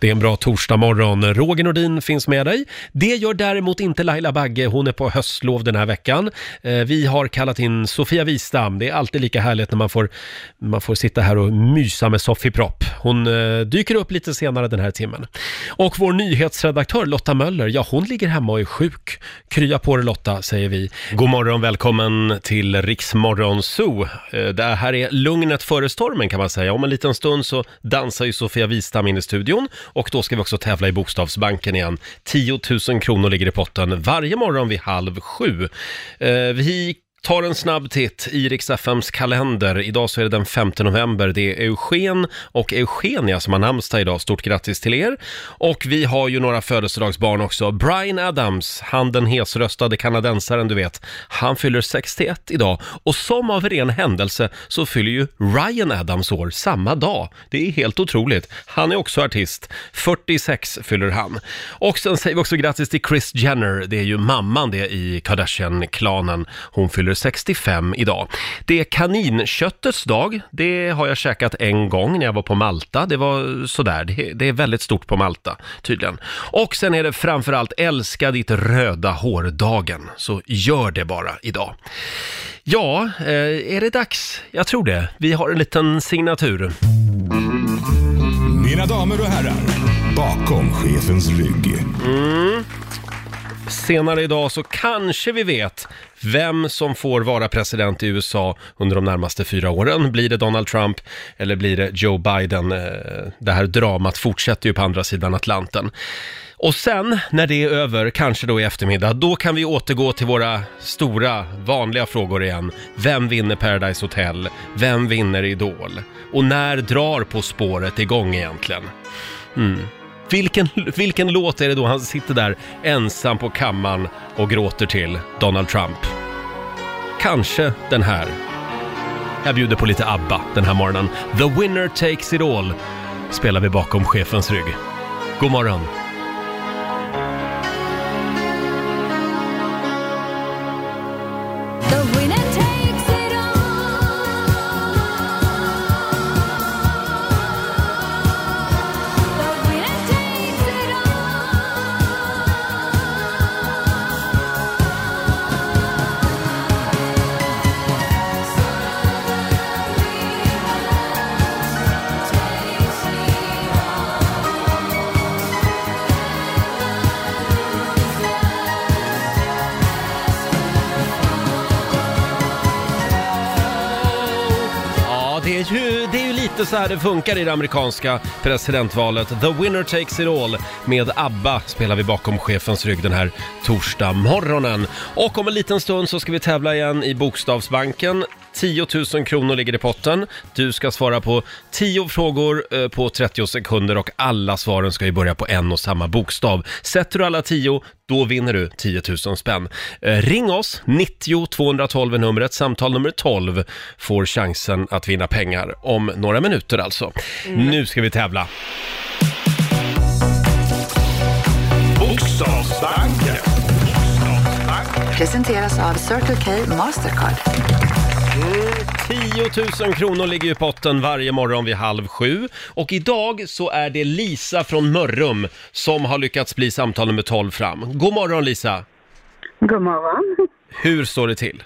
Det är en bra torsdagmorgon. Roger Nordin finns med dig. Det gör däremot inte Laila Bagge. Hon är på höstlov den här veckan. Eh, Vi har kallat in Sofia Wistam. Det är alltid lika härligt när man får, man får sitta här och mysa med Sofie Propp. Hon eh, dyker upp lite senare den här timmen. Och vår nyhetsredaktör Lotta Möller, ja hon ligger hemma och är sjuk. Krya på dig Lotta, säger vi. God morgon, välkommen till Riksmorgon Zoo. Eh, Det här är lugnet före stormen kan man säga. Om en liten stund så dansar ju Sofia Wistam in i studion och då ska vi också tävla i Bokstavsbanken igen. 10 000 kronor ligger i potten varje morgon vid halv sju. Eh, Vi tar en snabb titt i Riks-FMs kalender. Idag så är det den 5 november. Det är Eugen och Eugenia som har namnsdag idag. Stort grattis till er. Och vi har ju några födelsedagsbarn också. Brian Adams, han den hesröstade kanadensaren du vet, han fyller 61 idag. Och som av ren händelse så fyller ju Ryan Adams år samma dag. Det är helt otroligt. Han är också artist. 46 fyller han. Och sen säger vi också grattis till Chris Jenner. Det är ju mamman det i Kardashian-klanen. Hon fyller 65 idag. Det är kaninköttets dag. Det har jag käkat en gång när jag var på Malta. Det var sådär. Det, det är väldigt stort på Malta tydligen. Och sen är det framförallt älska ditt röda hår-dagen. Så gör det bara idag. Ja, eh, är det dags? Jag tror det. Vi har en liten signatur. Mina damer och herrar, bakom chefens rygg. Senare idag så kanske vi vet vem som får vara president i USA under de närmaste fyra åren. Blir det Donald Trump eller blir det Joe Biden? Eh, det här dramat fortsätter ju på andra sidan Atlanten. Och sen, när det är över, kanske då i eftermiddag, då kan vi återgå till våra stora, vanliga frågor igen. Vem vinner Paradise Hotel? Vem vinner Idol? Och när drar På spåret igång egentligen? Mm. Vilken, vilken låt är det då han sitter där ensam på kammaren och gråter till Donald Trump? Kanske den här. Jag bjuder på lite ABBA den här morgonen. The winner takes it all spelar vi bakom chefens rygg. God morgon! Så här det funkar i det amerikanska presidentvalet. The winner takes it all. Med ABBA spelar vi bakom chefens rygg den här torsdag morgonen. Och om en liten stund så ska vi tävla igen i Bokstavsbanken. 10 000 kronor ligger i potten. Du ska svara på 10 frågor eh, på 30 sekunder och alla svaren ska ju börja på en och samma bokstav. Sätter du alla 10, då vinner du 10 000 spänn. Eh, ring oss, 90 212 är numret. Samtal nummer 12 får chansen att vinna pengar om några minuter alltså. Nu ska vi tävla. Bokstavsbanken. Presenteras av Circle K Mastercard. 10 000 kronor ligger i potten varje morgon vid halv sju. Och idag så är det Lisa från Mörrum som har lyckats bli samtal nummer 12 fram. God morgon Lisa! God morgon. Hur står det till?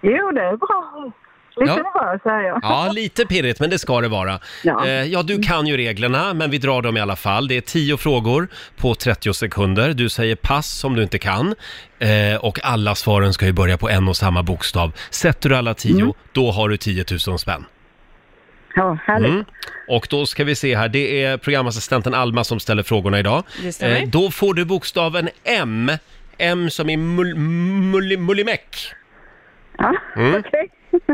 Jo, det är bra. Lite Ja. nervös är jag. Ja, lite pirrigt, men det ska det vara. Ja. Eh, ja, du kan ju reglerna, men vi drar dem i alla fall. Det är 10 frågor på 30 sekunder. Du säger pass om du inte kan. Eh, och alla svaren ska ju börja på en och samma bokstav. Sätter du alla 10, då har du 10 000 spänn. Ja, härligt. Mm. Och då ska vi se här, det är programassistenten Alma som ställer frågorna idag. Det stämmer. då får du bokstaven M. M som i mul, mul, Mullimäck. Ja, Mm. okej.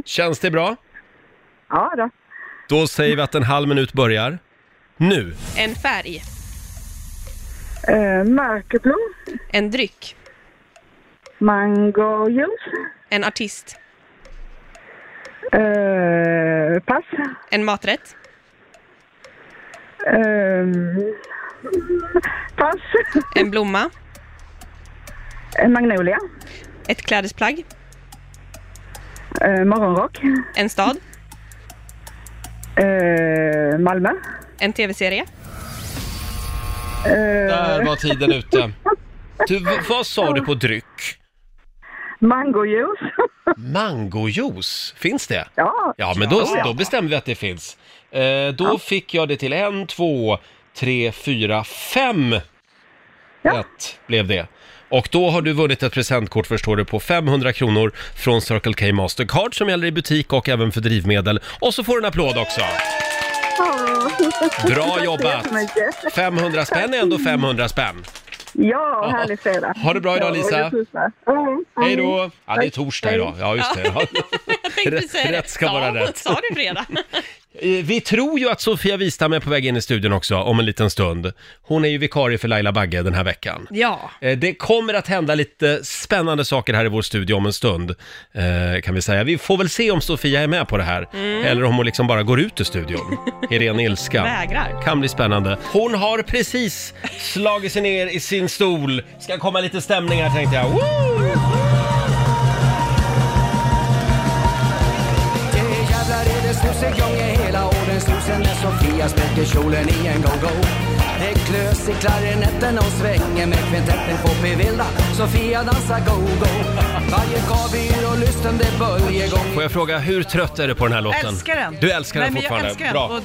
Känns det bra? Ja då. Då säger vi att en halv minut börjar. Nu! En färg. Uh, mörkerblå, En dryck. mangojuice, En artist. uh, pass, En maträtt. uh, pass, En blomma. En magnolia, Ett klädesplagg. Uh, morgonrock, En stad. uh, Malmö, En tv-serie. Där var tiden ute. Du, vad sa du på dryck? Mangojuice. Mangojuice, finns det? Ja. Ja, men då, Ja. då bestämmer vi att det finns. Eh, då fick jag det till en, två, tre, fyra, fem Ja. rätt blev det. Och då har du vunnit ett presentkort förstår du på 500 kronor från Circle K Mastercard som gäller i butik och även för drivmedel. Och så får du en applåd också. Bra jobbat! jättemycket. 500 spänn är ändå 500 spänn. Ja, härlig fredag. Ha det bra idag, Lisa. Torsdag. Mm, Hej mm. då! Ja, det är torsdag idag. Ja, just det. Rätt- ska vara rätt. Sa du fredag? Eh, Vi tror ju att Sofia Wistam är på väg in i studion också om en liten stund. Hon är ju vikarie för Laila Bagge den här veckan. Ja. Eh, Det kommer att hända lite spännande saker här i vår studio om en stund, eh, kan vi säga. Vi får väl se om Sofia är med på det här, eller om hon liksom bara går ut ur studion i ren ilska. Vägrar. Kan bli spännande. Hon har precis slagit sig ner i sin stol. Ska komma lite stämning här tänkte jag. Woo! Snusen är hela åren. Snusen när Sofia spräcker kjolen i en go-go det klös i klarinetten och svänger med kvintetten på Pivilda Sofia dansar go-go Varje gavyr och lysten det böljer gång Får jag fråga, hur trött är du på den här låten? älskar den. Du älskar Nej, den men jag fortfarande? älskar den. Bra. Och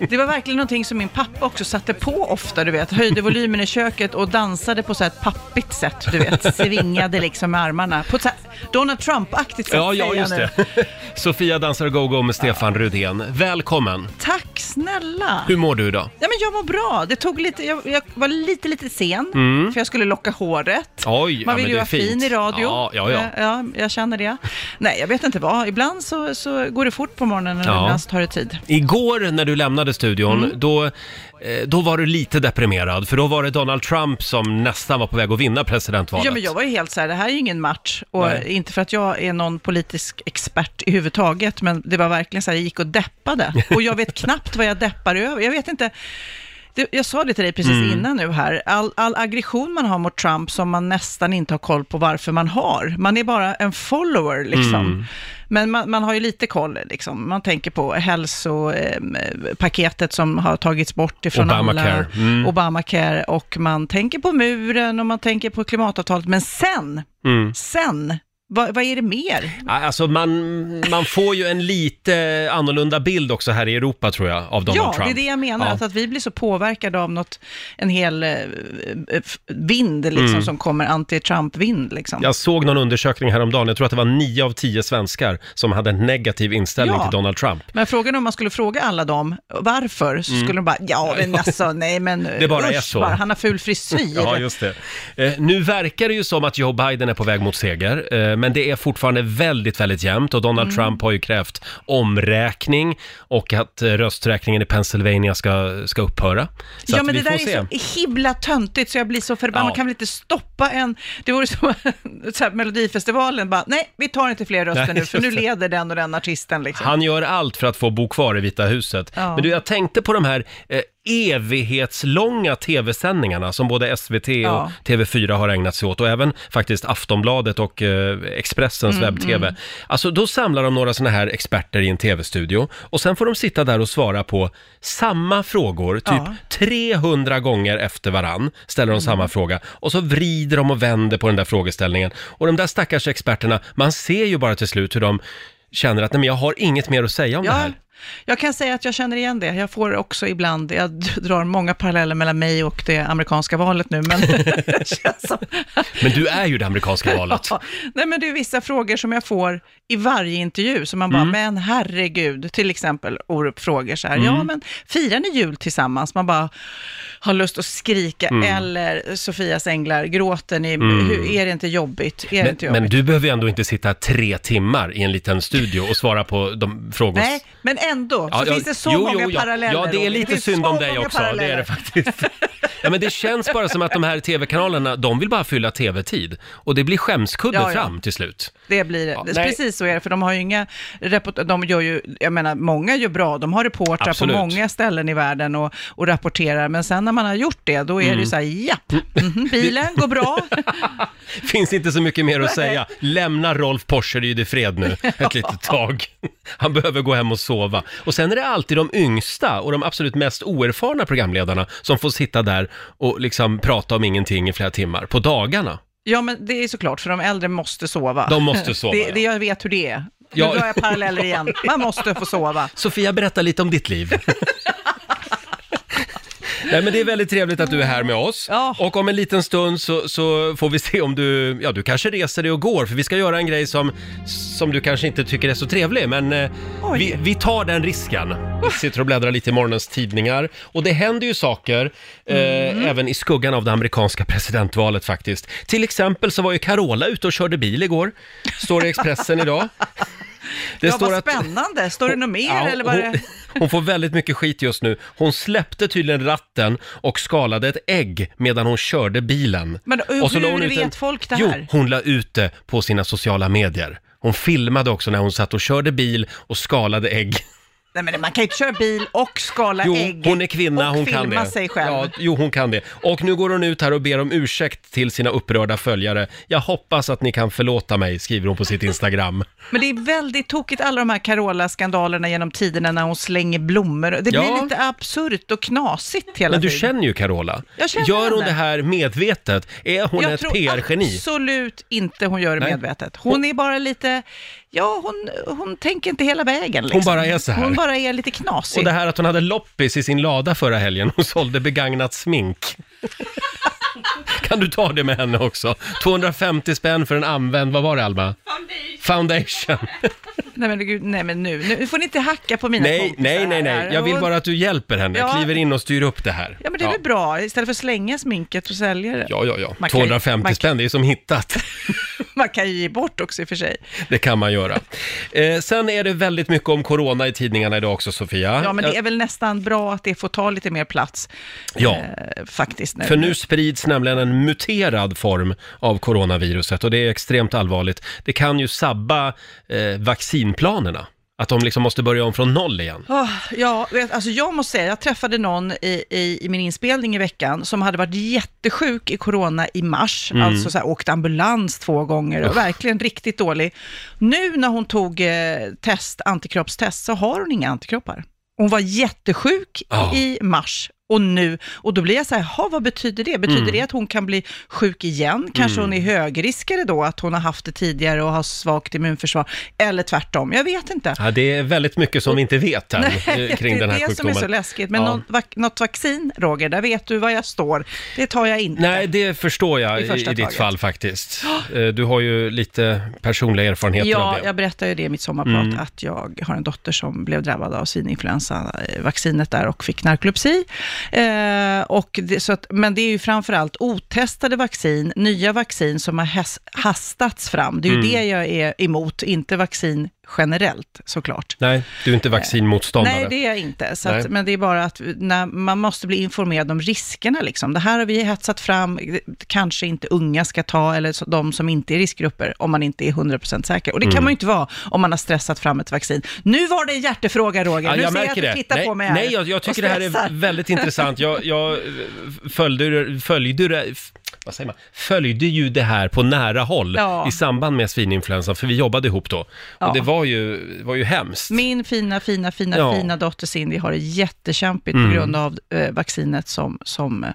det, det var verkligen någonting som min pappa också satte på ofta, du vet. Höjde volymen i köket och dansade på så här ett pappigt sätt, du vet. Svingade liksom med armarna. På ett så här Donald Trump-aktigt sätt Ja, ja, säger jag just nu. det. Sofia dansar go-go med Stefan Rudén. Välkommen! Tack snälla. Hur mår du idag? Ja, men jag mår bra. Det tog lite, jag, jag var lite, lite sen, för jag skulle locka håret. Mm. Oj, Man ja, vill men ju det är vara fint. fin i radio. Ja, ja, ja. Eh, ja, jag känner det. Nej, jag vet inte vad. Ibland så, så går det fort på morgonen och Ja. ibland så tar det tid. Igår när du lämnade studion, Mm. då, eh, då var du lite deprimerad, för då var det Donald Trump som nästan var på väg att vinna presidentvalet. Ja, men jag var ju helt så här, det här är ju ingen match. Och Nej. inte för att jag är någon politisk expert i huvudtaget, men det var verkligen så här, jag gick och deppade. Och jag vet knappt vad jag deppar över. Jag vet inte. Det, jag sa det till dig precis Mm. innan nu här, all, all aggression man har mot Trump som man nästan inte har koll på varför man har. Man är bara en follower liksom. Mm. Men man, man har ju lite koll liksom. Man tänker på hälsopaketet som har tagits bort ifrån Obamacare. alla. Mm. Obamacare. Och man tänker på muren och man tänker på klimatavtalet. Men sen, Mm. sen, vad, vad är det mer? Alltså man, man får ju en lite annorlunda bild också här i Europa tror jag, av Donald ja, Trump. det är det jag menar, Ja. att, att vi blir så påverkade av något, en hel eh, f- vind liksom, Mm. som kommer, anti-Trump-vind. Liksom. Jag såg någon undersökning häromdagen, jag tror att det var nio av tio svenskar som hade en negativ inställning Ja. till Donald Trump. Men frågan är om man skulle fråga alla dem varför, så skulle de bara, ja men alltså, nej men Mm. Det bara är så. Bara, han har ful frisyr. Ja, just det. Eh, nu verkar det ju som att Joe Biden är på väg mot seger, eh, men det är fortfarande väldigt, väldigt jämnt och Donald Mm. Trump har ju krävt omräkning och att eh, rösträkningen i Pennsylvania ska, ska upphöra. Så ja, att men vi det där får är se. så himla töntigt så jag blir så förbannad. Ja. Kan väl inte stoppa en... Det vore som så här, Melodifestivalen, bara nej, vi tar inte fler röster Nej, nu, för just nu det. leder den och den artisten. Liksom. Han gör allt för att få bo kvar i Vita huset. Ja. Men du, jag tänkte på de här eh, evighetslånga tv-sändningarna som både SVT Ja. och TV4 har ägnat sig åt och även faktiskt Aftonbladet och eh, Expressens Mm, webb-tv. Alltså då samlar de några sådana här experter i en tv-studio och sen får de sitta där och svara på samma frågor, typ Ja. 300 gånger efter varann ställer de Mm. samma fråga och så vrider de och vänder på den där frågeställningen. Och de där stackars experterna, man ser ju bara till slut hur de känner att nej, men jag har inget mer att säga om det här. Jag kan säga att jag känner igen det. Jag får också ibland, jag drar många paralleller mellan mig och det amerikanska valet nu, men. Men du är ju det amerikanska valet. Ja, nej men det är vissa frågor som jag får i varje intervju, som man bara, Mm. men herregud, till exempel Orup frågar så här, ja men firar ni jul tillsammans? Man bara har lust att skrika, Mm. eller Sofias änglar, gråter ni, hur, är det inte jobbigt? Är det inte Men, jobbigt? men du behöver ju ändå inte sitta tre timmar i en liten studio och svara på de frågor... Nej, men ändå, så ja, finns det så jo, många jo, paralleller. Ja, det är lite synd så om dig också. Det är det faktiskt. Ja, men det känns bara som att de här tv-kanalerna, de vill bara fylla tv-tid. Och det blir skämskudde Ja, ja. fram till slut. Det blir. Ja, Det- nej. Precis så är det, för de har ju inga report- de gör ju, jag menar, många gör bra, de har reportrar Absolut. på många ställen i världen och, och rapporterar, men sen när man har gjort det, då är det ju så här, japp, mhm, bilen går bra. Finns inte så mycket mer att säga. Lämna Rolf Porseryd i fred nu ett litet tag. Han behöver gå hem och sova. Och sen är det alltid de yngsta och de absolut mest oerfarna programledarna som får sitta där och liksom prata om ingenting i flera timmar på dagarna. Ja, men det är såklart, för de äldre måste sova. De måste sova, Det, ja. det, jag vet hur det är. Ja. Nu drar jag paralleller igen. Man måste få sova. Sofia, berätta lite om ditt liv. Nej, men det är väldigt trevligt att du är här med oss. Ja. Och om en liten stund så, så får vi se om du, ja du kanske reser dig och går, för vi ska göra en grej som, som du kanske inte tycker är så trevlig, men eh, Oj. vi, vi tar den risken. Vi sitter och bläddrar lite i morgonens tidningar. Och det händer ju saker, eh, Mm. även i skuggan av det amerikanska presidentvalet faktiskt. Till exempel så var ju Carola ute och körde bil igår, står det i Expressen idag. Det ja, vad spännande. Står det något mer Ja, eller var hon, det... hon får väldigt mycket skit just nu. Hon släppte tydligen ratten och skalade ett ägg medan hon körde bilen. Men hur och la vet ut en- folk det Jo, här? hon la ut det på sina sociala medier. Hon filmade också när hon satt och körde bil och skalade ägg. Nej, men man kan ju inte köra bil och skala Jo, ägg. hon är kvinna, och hon kan filma det. sig själv. Ja, jo, hon kan det. Och nu går hon ut här och ber om ursäkt till sina upprörda följare. Jag hoppas att ni kan förlåta mig, skriver hon på sitt Instagram. Men det är väldigt tokigt alla de här Carola-skandalerna genom tiderna när hon slänger blommor. Det Ja. blir lite absurt och knasigt hela Men du tiden. känner ju Carola. Jag känner Gör hon henne. det här medvetet? Är hon jag ett tror PR-geni? absolut inte hon gör det Nej. medvetet. Hon är bara lite, ja hon, hon tänker inte hela vägen. Liksom. Hon bara är så här. Hon bara är lite knasig. Och det här att hon hade loppis i sin lada förra helgen, hon sålde begagnat smink. Kan du ta det med henne också? 250 spänn för en använd, vad var det Alma? Foundation. Nej men, gud, nej men nu, nu får ni inte hacka på mina Nej, kompisar nej, nej, nej. Jag vill bara att du hjälper henne, Ja. kliver in och styr upp det här. Ja men det är väl bra, istället för att slänga sminket och sälja det. Ja, ja, ja. Man kan ju- 250 man- spänn, det är som hittat. Man kan ju ge bort också i och för sig. Det kan man göra. Eh, sen är det väldigt mycket om corona i tidningarna idag också, Sofia. Ja men det är väl nästan bra att det får ta lite mer plats. Ja. Eh, faktiskt. Nu. För nu sprids nämligen en muterad form av coronaviruset och det är extremt allvarligt. Det kan ju sabba eh, vaccinplanerna. Att de liksom måste börja om från noll igen. Åh, ja, vet, alltså jag måste säga, jag träffade någon i, i, i min inspelning i veckan som hade varit jättesjuk i corona i mars, Mm. alltså så här, åkt ambulans två gånger och verkligen riktigt dålig. Nu när hon tog eh, test, antikroppstest, så har hon inga antikroppar. Hon var jättesjuk Ja. i mars och nu, och då blir jag så här, "Ha, vad betyder det? Betyder Mm. det att hon kan bli sjuk igen? Kanske hon är högriskare då, att hon har haft det tidigare och har svagt immunförsvar, eller tvärtom, jag vet inte. Ja, det är väldigt mycket som vi inte vet än eh, kring det den här är det som är sjukdomen. så läskigt. Men Ja. något, vac- något vaccin, Roger, där vet du var jag står. Det tar jag inte. Nej, det förstår jag I i, ditt taget. fall faktiskt. Eh, Du har ju lite personliga erfarenheter av Ja, det. Mm. jag berättade ju det i mitt sommarprat, att jag har en dotter som blev drabbad av svininfluensa-vaccinet där och fick narkolepsi. Eh, och det, så att, men det är ju framförallt otestade vaccin, nya vaccin som har has, hastats fram. Det är ju Mm. det jag är emot, inte vaccin generellt såklart. Nej, du är inte vaccinmotståndare. Nej, det är jag inte. Så att, men det är bara att när man måste bli informerad om riskerna. Liksom. Det här har vi hetsat fram, kanske inte unga ska ta, eller så, de som inte är riskgrupper, om man inte är 100% säker. Och det Mm. kan man ju inte vara om man har stressat fram ett vaccin. Nu var det en hjärtefråga, Roger. Ja, nu jag ser jag att du tittar nej, på mig här nej jag, jag tycker det här är väldigt intressant. Jag, jag följde, följde, vad säger man? följde ju det här på nära håll Ja. i samband med svininfluensan, för vi jobbade ihop då. Och Ja. det var ju, var ju hemskt. Min fina, fina, fina, Ja. fina dotter Cindy har det jättekämpigt Mm. på grund av eh, vaccinet som, som eh,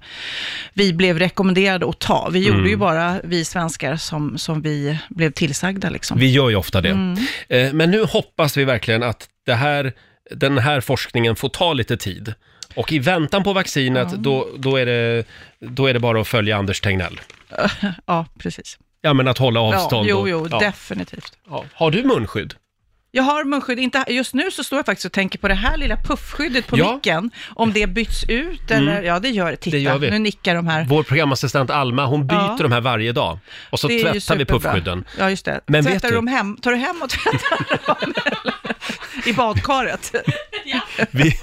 vi blev rekommenderade att ta. Vi Mm. gjorde ju bara, vi svenskar, som, som vi blev tillsagda. Liksom. Vi gör ju ofta det. Mm. Eh, Men nu hoppas vi verkligen att det här, den här forskningen får ta lite tid. Och i väntan på vaccinet, då, då, är det, då är det bara att följa Anders Tegnell. Ja, precis. Ja, men att hålla avstånd. Ja, jo, och- jo, ja. definitivt. Ja. Har du munskydd? Jag har munskydd, inte, just nu så står jag faktiskt och tänker på det här lilla puffskyddet på Ja. Mm. micken, om det byts ut eller, ja det gör det. Titta, Det gör vi. nu nickar de här. Vår programassistent Alma, hon byter Ja. de här varje dag. Och så det är ju tvättar vi superbra. puffskydden. Ja, just det. Men vet tvättar du- du dem hem, tar du hem och tvättar dem? I badkaret? Vi,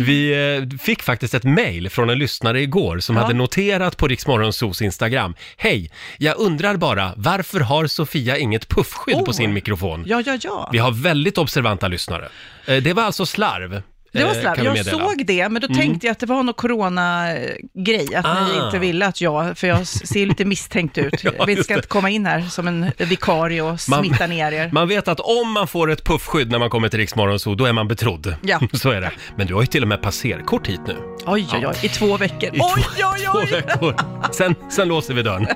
vi eh, fick faktiskt ett mejl från en lyssnare igår som hade noterat på Riksmorgonsos Instagram. Hej, jag undrar bara, varför har Sofia inget puffskydd på Oh. sin mikrofon? Ja, ja, ja. Vi har väldigt observanta lyssnare. Eh, Det var alltså slarv. Det var eh, vi Jag meddela. Mm. såg det, men då tänkte jag att det var någon corona-grej, att ni Ah. inte ville att jag, för jag ser lite misstänkt ut. Ja, Vi ska inte komma in här som en vikarie och Man- smitta ner er. Man vet att om man får ett puffskydd när man kommer till Riksmorgon så då är man betrodd. Ja. Så är det. Men du har ju till och med passerkort hit nu. Oj, oj, oj, i två veckor. I Oj, två, oj, två oj! veckor. Sen, sen låser vi dörren.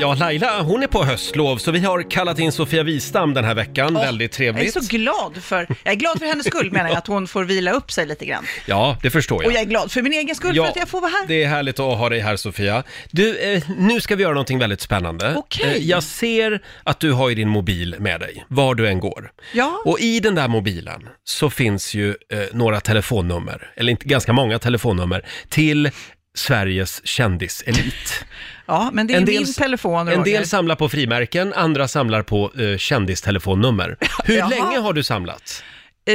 Ja, Laila, hon är på höstlov, så vi har kallat in Sofia Wistam den här veckan. Åh, Väldigt Jag är trevligt. så glad för, jag är glad för hennes skull menar jag, att hon får vila upp sig lite grann. Ja, det förstår Och jag. jag är glad för min egen skull för att jag får vara här. det är härligt att ha dig här Sofia. Du, eh, nu ska vi göra någonting väldigt spännande. Okej. Eh, jag ser att du har ju din mobil med dig, var du än går. Ja. Och i den där mobilen så finns ju eh, några telefonnummer, eller inte ganska många telefonnummer, till Sveriges kändiselit. Ja, men det är min telefon, en Roger. del samlar på frimärken, andra samlar på eh, kändistelefonnummer. Hur Jaha. länge har du samlat?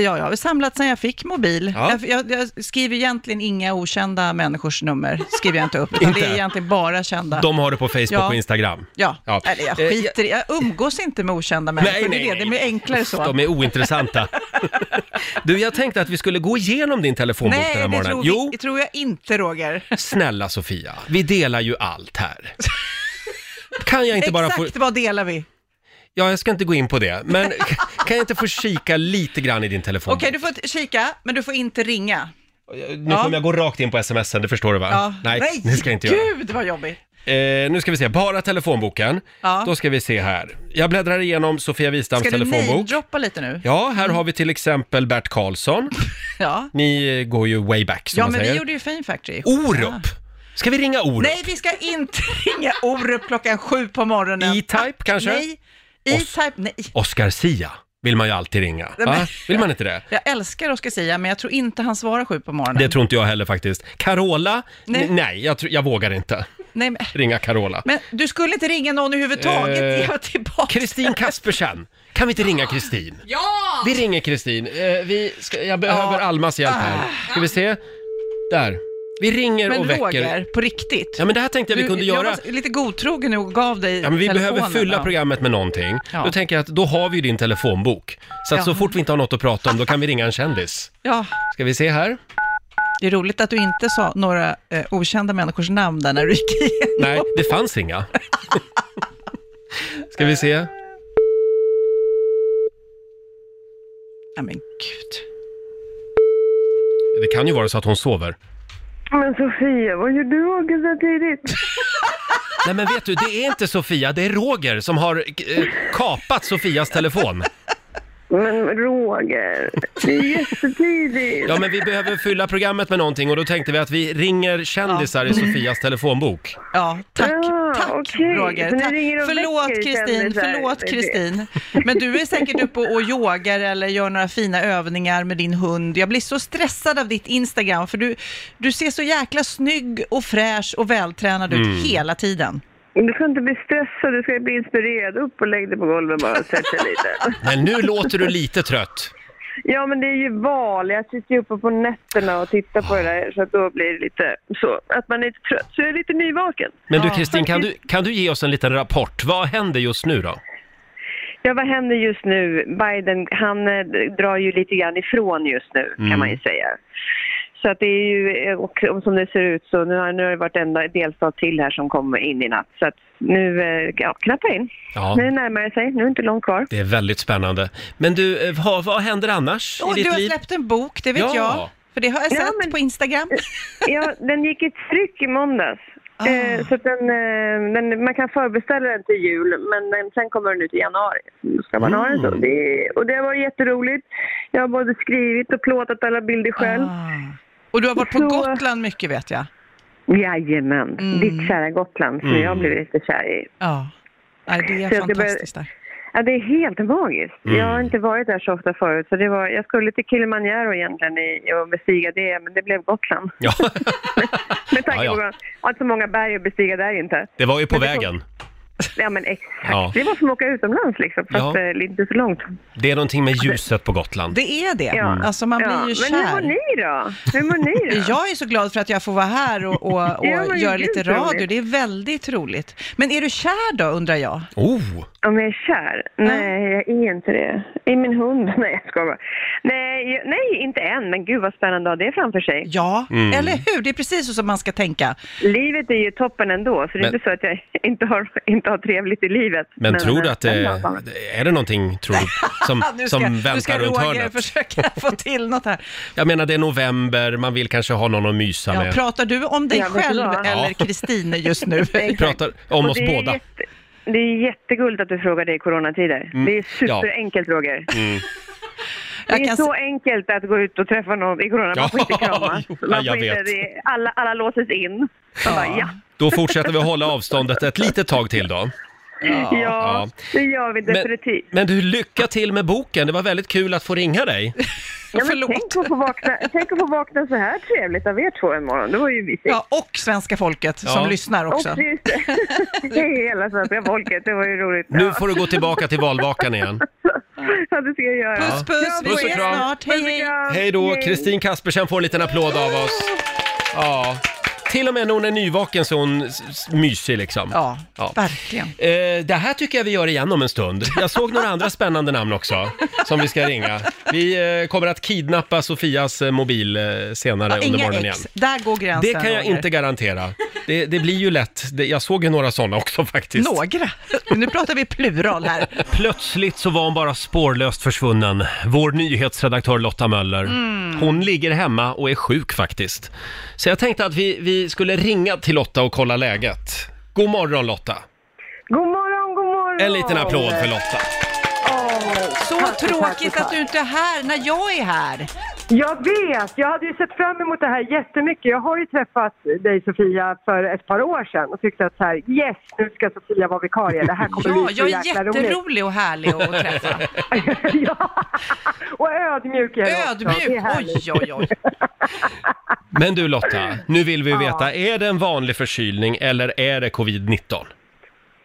Ja, jag har samlat sedan jag fick mobil. Ja. Jag, jag, jag skriver egentligen inga okända människors nummer, skriver jag inte upp, utan det är egentligen bara kända. De har det på Facebook Ja. och Instagram. Ja, Ja. eller jag Eh, skiter i, jag umgås inte med okända människor, det, är det, det blir enklare så. De är ointressanta. du, jag tänkte att vi skulle gå igenom din telefonbok den här Nej, det morgonen. tror, Jo, vi, det tror jag inte Roger. snälla Sofia, vi delar ju allt här. Kan jag inte bara få... Exakt vad delar vi? Ja, jag ska inte gå in på det, men kan jag inte få kika lite grann i din telefon? Okej, du får kika, men du får inte ringa. Nu Ja. kommer jag gå rakt in på smsen, det förstår du va? Ja. Nej, det ska jag inte göra. Gud vad jobbigt. Eh, nu ska vi se, bara telefonboken. Ja. Då ska vi se här. Jag bläddrar igenom Sofia Wistams Ska du telefonbok. namedroppa lite nu? Ja, här har vi till exempel Bert Karlsson. Ja, Ni eh, går ju way back som ja man men säger. vi gjorde ju Fame Factory. Orup! Ska vi ringa Orup? Nej, vi ska inte ringa Orup klockan sju på morgonen. E-Type kanske? Nej, E-Type, nej. Oscar Sia vill man ju alltid ringa. Va? Vill man inte det? Jag älskar Oscar Sia, men jag tror inte han svarar sju på morgonen. Det tror inte jag heller faktiskt. Carola? Nej. Nej, nej jag, tror- jag vågar inte Nej, men, ringa Carola. men du skulle inte ringa någon överhuvudtaget. Eh, Ge tillbaka. Kristin Kaspersen. Kan vi inte ringa Kristin? Ja! Vi ringer Kristin. Eh, vi ska, jag behöver Ja. Almas hjälp här. Ska vi se? Där. Vi ringer Men och väcker... Roger, på riktigt. Ja men det här tänkte jag vi kunde jag göra. var lite godtrogen nu och gav dig Ja, men vi telefonen. behöver fylla Ja. programmet med någonting. Ja. Då tänker jag att då har vi ju din telefonbok. Så att Ja. så fort vi inte har något att prata om, då kan vi ringa en kändis. Ja, Ska vi se här? det är roligt att du inte sa några eh, okända människors namn där när du gick igenom. Nej, det fanns inga. Ska vi se? Ja, men gud. Det kan ju vara så att hon sover. Men Sofia, vad gör du vaken så tidigt? Nej men vet du, det är inte Sofia, det är Roger som har eh, kapat Sofias telefon. Men Roger, det är jättetidigt. Ja men vi behöver fylla programmet med någonting och då tänkte vi att vi ringer kändisar i Sofias telefonbok. Ja, tack, Ja, tack okej. Roger. Så ni Tack. ringer och Förlåt Kristin, kändisar. förlåt. Kristin. Men du är säkert uppe och yogar eller gör några fina övningar med din hund. Jag blir så stressad av ditt Instagram för du, du ser så jäkla snygg och fräsch och vältränad Mm. ut hela tiden. Du ska inte bli stressad, du ska bli inspirerad. Upp och lägg dig på golvet bara och sätt dig lite. Men nu låter du lite trött. Ja, men det är ju val. Jag sitter ju uppe på nätterna och tittar på det där, så att då blir det lite så att man är lite trött. Så jag är lite nyvaken. Men du. Kristin, kan du, kan du ge oss en liten rapport? Vad händer just nu då? Ja, vad händer just nu? Biden, han eh, drar ju lite grann ifrån just nu, Mm. kan man ju säga. Så att det är ju, och och som det ser ut så nu har, nu har det varit en delstat till här som kommer in i natt. Så att nu, eh, ja, knappa in. Ja. Nu närmar det sig, nu är det inte långt kvar. Det är väldigt spännande. Men du, eh, vad, vad händer annars Och i du ditt har liv? släppt en bok, det vet Ja. jag. För det har jag Ja, sett men- på Instagram. Ja, den gick i tryck i måndags. Ah. Eh, så att den, eh, den, man kan förbeställa den till jul, men den, sen kommer den ut i januari. Ska man ha den så. Mm. Det, och det var jätteroligt. Jag har både skrivit och plåtat alla bilder själv. Ah. Och du har varit på Så- Gotland mycket vet jag. Jajamän, Mm. ditt kära Gotland som Mm. jag blev lite kär i. Ja. Nej, det är Så fantastiskt där. Ja, det är helt magiskt. Mm. Jag har inte varit där så ofta förut. Så det var, jag skulle till Kilimanjaro egentligen i, och bestiga det, men det blev Gotland. Ja, Med tanke Ja, ja. på att så många berg att bestiga där inte. det var ju på Men det kom- vägen. Ja, men exakt. Ja. Det var som att åka utomlands liksom, fast Ja. eh, inte så långt. Det är någonting med ljuset på Gotland. Det är det. Ja. Alltså man blir ju Men kär. hur mår ni då? Hur mår ni då? Jag är så glad för att jag får vara här och, och, och Ja, men göra lite radio. Det är väldigt roligt. Men är du kär då, undrar jag? Oh! Om jag är kär? Nej, jag är inte det. I min hund? Nej, jag skojar bara. Nej, jag- nej, inte än. Men gud vad spännande att ha det framför sig. Ja, Mm. eller hur? Det är precis så som man ska tänka. Livet är ju toppen ändå, så det är Men- inte så att jag inte har, inte har trevligt i livet. Men tror du eh, att det men, är det någonting, tror du, som, nu ska, som nu ska väntar runt Roger hörnet? försöka få till något här. Jag menar, det är november, man vill kanske ha någon att mysa Ja, med. pratar du om dig Ja, vet du själv vad? eller Ja. Kristin just nu? Vi pratar om Och oss det är båda. Jätte, det är jättegulligt att du frågar det i coronatider. Mm, Det är superenkelt, Roger. Mm. Det Jag är kan så enkelt att gå ut och träffa någon i corona. Man får Ja, inte kramas. ja, Man jag får inte, det, alla, alla låses in. Man bara, ja. Då fortsätter vi att hålla avståndet ett litet tag till då. Ja, Ja. det gör vi definitivt. Men du, lycka till med boken. Det var väldigt kul att få ringa dig. ja, men förlåt. tänk, att få vakna, tänk att få vakna så här trevligt av er två en morgon. Det var ju mysigt. Ja, och svenska folket som Ja. lyssnar också. Och just det. det är hela svenska folket. Det var ju roligt. Nu ja. får du gå tillbaka till valvakan igen. ja, det ska jag göra. Puss, puss, vi Puss och ses kram. snart. Hej, hej. Hej då. Kristin Kaspersen får en liten applåd av oss. Ja, till och med när hon är nyvaken så är hon s- s- mysig liksom. Ja, verkligen. Eh, det här tycker jag vi gör igen om en stund. Jag såg några andra spännande namn också som vi ska ringa. Vi eh, kommer att kidnappa Sofias eh, mobil eh, senare under inga morgonen igen. ex, där går gränsen. Det kan jag Roger. inte garantera. Det, det blir ju lätt. Det, jag såg ju några sådana också faktiskt. Några. Nu pratar vi plural här. Plötsligt så var hon bara spårlöst försvunnen. Vår nyhetsredaktör Lotta Möller. Mm. Hon ligger hemma och är sjuk faktiskt. Så jag tänkte att vi, vi skulle ringa till Lotta och kolla läget. God morgon Lotta! God morgon, god morgon! En liten applåd för Lotta. Så tråkigt att du inte är här när jag är här. Jag vet, jag hade ju sett fram emot det här jättemycket. Jag har ju träffat dig Sofia för ett par år sedan och tyckte att så här, yes, nu ska Sofia vara vikarie. Det här kommer Ja, bli så jag är jäkla roligt. jätterolig och härlig att träffa. ja. Och ödmjuk är är Ödmjuk, oj, oj, oj. Men du Lotta, nu vill vi veta, är det en vanlig förkylning eller är det covid-19?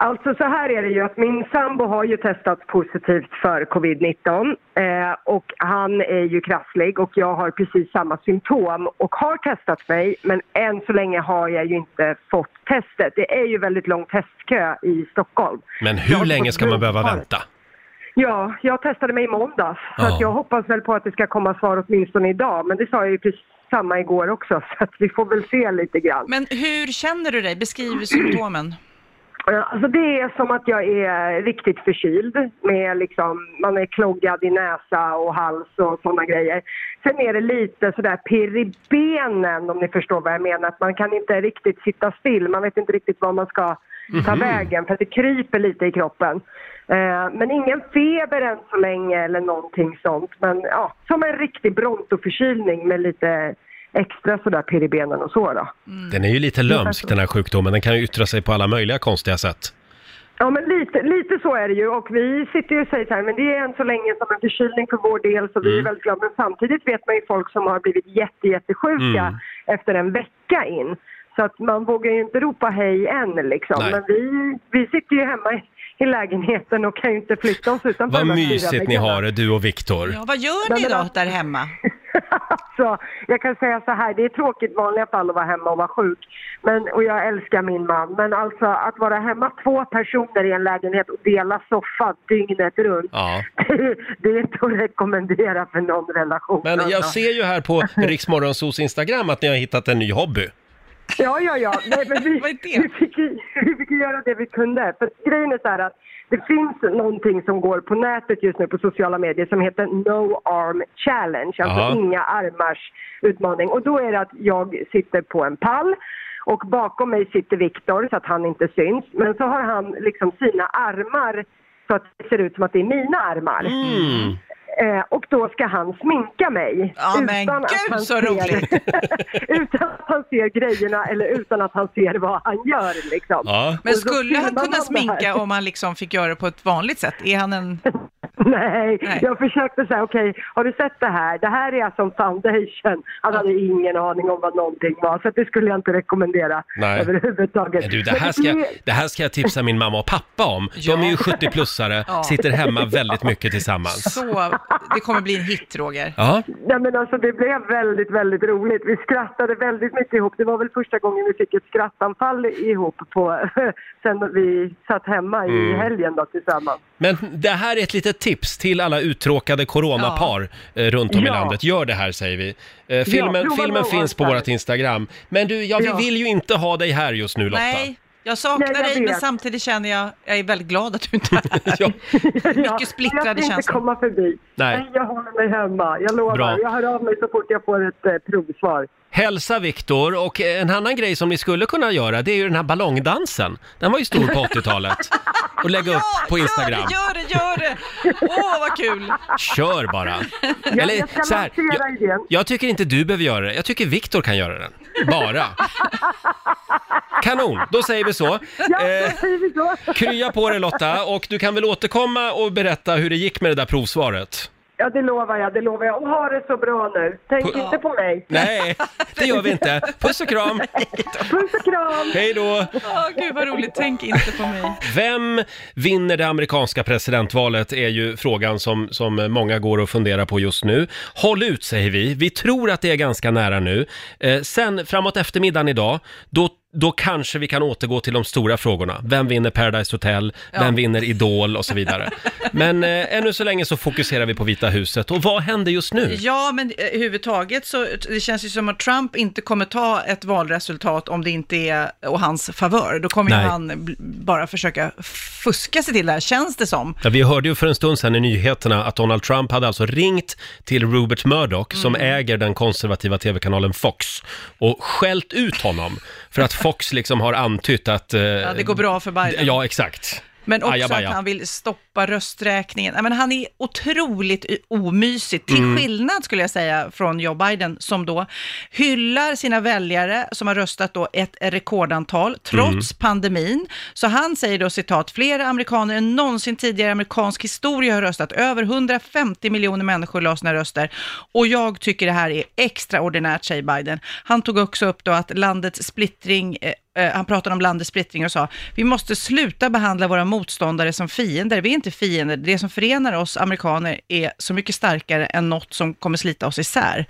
Alltså så här är det ju att min sambo har ju testats positivt för covid-19 eh, och han är ju krasslig och jag har precis samma symptom och har testat mig men än så länge har jag ju inte fått testet. Det är ju väldigt lång testkö i Stockholm. Men hur länge ska man behöva vänta? Ja, jag testade mig i måndags så Ja. att jag hoppas väl på att det ska komma svar åtminstone idag men det sa jag ju precis samma igår också så att vi får väl se lite grann. Men hur känner du dig? Beskriv symptomen. Ja, Alltså det är som att jag är riktigt förkyld. Med liksom, man är kloggad i näsa och hals och sådana grejer. Sen är det lite sådär pirr i benen om ni förstår vad jag menar. Att man kan inte riktigt sitta still. Man vet inte riktigt var man ska ta vägen för att det kryper lite i kroppen. Eh, men ingen feber än så länge eller någonting sånt. Men ja, som en riktig brontoförkylning med lite extra sådär pirr i benen och så då. Den är ju lite lömsk den här sjukdomen, den kan ju yttra sig på alla möjliga konstiga sätt. Ja, men lite, lite så är det ju. Och vi sitter ju och säger så här, men det är än så länge som en förkylning för vår del, så vi är väldigt glada. Men samtidigt vet man ju folk som har blivit jätte, jättesjuka Mm. efter en vecka in. Så att man vågar ju inte ropa hej än liksom. Nej. Men vi, vi sitter ju hemma i, lägenheten och kan ju inte flytta oss utanför Vad de här fyra mysigt ni väggarna. har det, du och Viktor. Ja, vad gör ni då alltså- där hemma? Så jag kan säga så här, det är tråkigt i vanliga fall att vara hemma och vara sjuk. Men, och jag älskar min man. Men alltså att vara hemma två personer i en lägenhet och dela soffa dygnet runt. Ja. Det, det är inte att rekommendera för någon relation. Men jag alltså. ser ju här på Riksmorgonsos Instagram att ni har hittat en ny hobby. Ja, ja, ja. Nej, men vi, Vad är det? vi, fick, vi fick göra det vi kunde. För grejen är så här att det finns någonting som går på nätet just nu på sociala medier som heter No Arm Challenge. Alltså Jaha. inga armars utmaning. Och då är det att jag sitter på en pall och bakom mig sitter Viktor så att han inte syns. Men så har han liksom sina armar så att det ser ut som att det är mina armar. Mm. Eh, och då ska han sminka mig. Ja, men gud, så roligt. utan att han ser grejerna eller utan att han ser vad han gör liksom. Ja. Men skulle han kunna sminka om han liksom fick göra det på ett vanligt sätt? Är han en Nej, Nej. jag försökte säga okej, har du sett det här? Det här är som foundation. Han hade ingen aning om vad någonting var, så att det skulle jag inte rekommendera Nej. överhuvudtaget. Men du, det här, ska, det- det här ska jag tipsa min mamma och pappa om. De är ju 70-plussare, Ja. sitter hemma väldigt mycket tillsammans. Så, det kommer bli en hit, Roger. Ja, Nej men alltså det blev väldigt, väldigt roligt. Vi skrattade väldigt mycket ihop. Det var väl första gången vi fick ett skrattanfall ihop på, sen vi satt hemma i Mm. helgen då tillsammans. men det här är ett litet tips till alla uttråkade coronapar eh, runt om i Ja. landet. Gör det här säger vi. Eh, filmen prova filmen finns på vårt Instagram. Men du, ja, vi Ja. vill ju inte ha dig här just nu Lotta. Nej, jag saknar Nej, jag dig, men vet. samtidigt känner jag, jag är väldigt glad att du inte är här. Ja, Mycket splittrade Jag ska inte känslor. komma förbi. Nej. jag håller mig hemma. Jag lovar. Bra. Jag hör av mig så fort jag får ett eh, provsvar. Hälsa Viktor och en annan grej som ni skulle kunna göra det är ju den här ballongdansen. Den var ju stor på 80-talet. Och lägga upp på Instagram. Gör det, gör det, gör det! Åh, vad kul! Kör bara. Jag, jag ska så här, jag, jag tycker inte du behöver göra det. Jag tycker Viktor kan göra den. Bara. Kanon, då säger vi så. Eh, krya på dig Lotta och du kan väl återkomma och berätta hur det gick med det där provsvaret. Ja, det lovar jag. Det lovar jag. Och ha det så bra nu. Tänk Pu- inte på mig. Nej, det gör vi inte. Puss och kram. Puss och kram! Hej då. Åh, gud vad roligt, tänk inte på mig. Vem vinner det amerikanska presidentvalet är ju frågan som, som många går och funderar på just nu. Håll ut säger vi. Vi tror att det är ganska nära nu. Eh, sen framåt eftermiddagen idag, då då kanske vi kan återgå till de stora frågorna. Vem vinner Paradise Hotel? Vem vinner Idol? Och så vidare. Men eh, ännu så länge så fokuserar vi på Vita huset. Och vad händer just nu? Ja, men eh, överhuvudtaget så det känns ju som att Trump inte kommer ta ett valresultat om det inte är och hans favör. Då kommer Nej. han bara försöka fuska sig till det här, känns det som. Ja, vi hörde ju för en stund sedan i nyheterna att Donald Trump hade alltså ringt till Rupert Murdoch som äger den konservativa tv-kanalen Fox och skällt ut honom för att Fox liksom har antytt att... eh, Ja, det går bra för Biden. Ja, exakt. Men också Ajabaja. att han vill stoppa rösträkningen. Men han är otroligt omysig, till Mm. skillnad skulle jag säga från Joe Biden, som då hyllar sina väljare som har röstat då ett rekordantal, trots Mm. pandemin. Så han säger då citat, flera amerikaner än någonsin tidigare i amerikansk historia har röstat. Över 150 miljoner människor la sina röster. Och jag tycker det här är extraordinärt, säger Biden. Han tog också upp då att landets splittring eh, han pratade om landets splittring och sa, vi måste sluta behandla våra motståndare som fiender. Vi är inte fiender. Det som förenar oss amerikaner är så mycket starkare än något som kommer slita oss isär.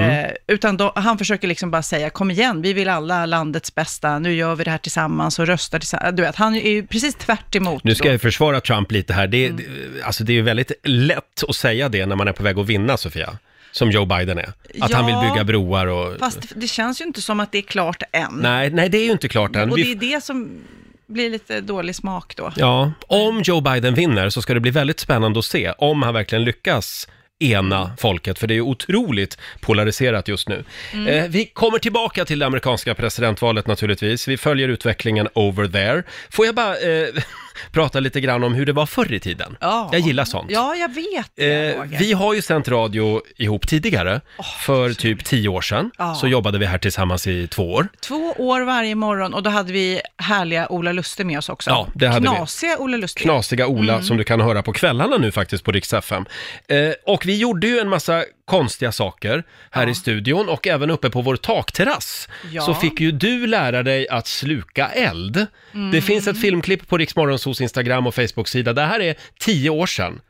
Eh, utan då, han försöker liksom bara säga, kom igen, vi vill alla landets bästa, nu gör vi det här tillsammans och röstar tillsammans. Du vet, han är ju precis tvärt emot. Nu ska jag försvara Trump lite här. Det, Mm. alltså det är ju väldigt lätt att säga det när man är på väg att vinna, Sofia. Som Joe Biden är. Att han Ja. vill bygga broar och... Fast det känns ju inte som att det är klart än. Nej, nej, det är ju inte klart än. och det är det som blir lite dålig smak då. Ja, om Joe Biden vinner så ska det bli väldigt spännande att se om han verkligen lyckas ena folket, för det är ju otroligt polariserat just nu. Mm. Eh, vi kommer tillbaka till det amerikanska presidentvalet naturligtvis. Vi följer utvecklingen over there. Får jag bara eh, prata lite grann om hur det var förr i tiden? Ja. Jag gillar sånt. Ja, jag vet det, Eh, Roger. vi har ju sänt radio ihop tidigare. För typ tio år sedan Ja. så jobbade vi här tillsammans i två år. Två år varje morgon och då hade vi härliga Ola Lustig med oss också. Ja, det hade vi. Knasiga Ola Lustig. knasiga Ola Mm. som du kan höra på kvällarna nu faktiskt på Rix FM. Eh, och vi gjorde ju en massa konstiga saker här i studion och även uppe på vår takterrass. Ja. Så fick ju du lära dig att sluka eld. Mm. Det finns ett filmklipp på Rix Morgonzos Instagram och Facebook-sida. Det här är tio år sedan.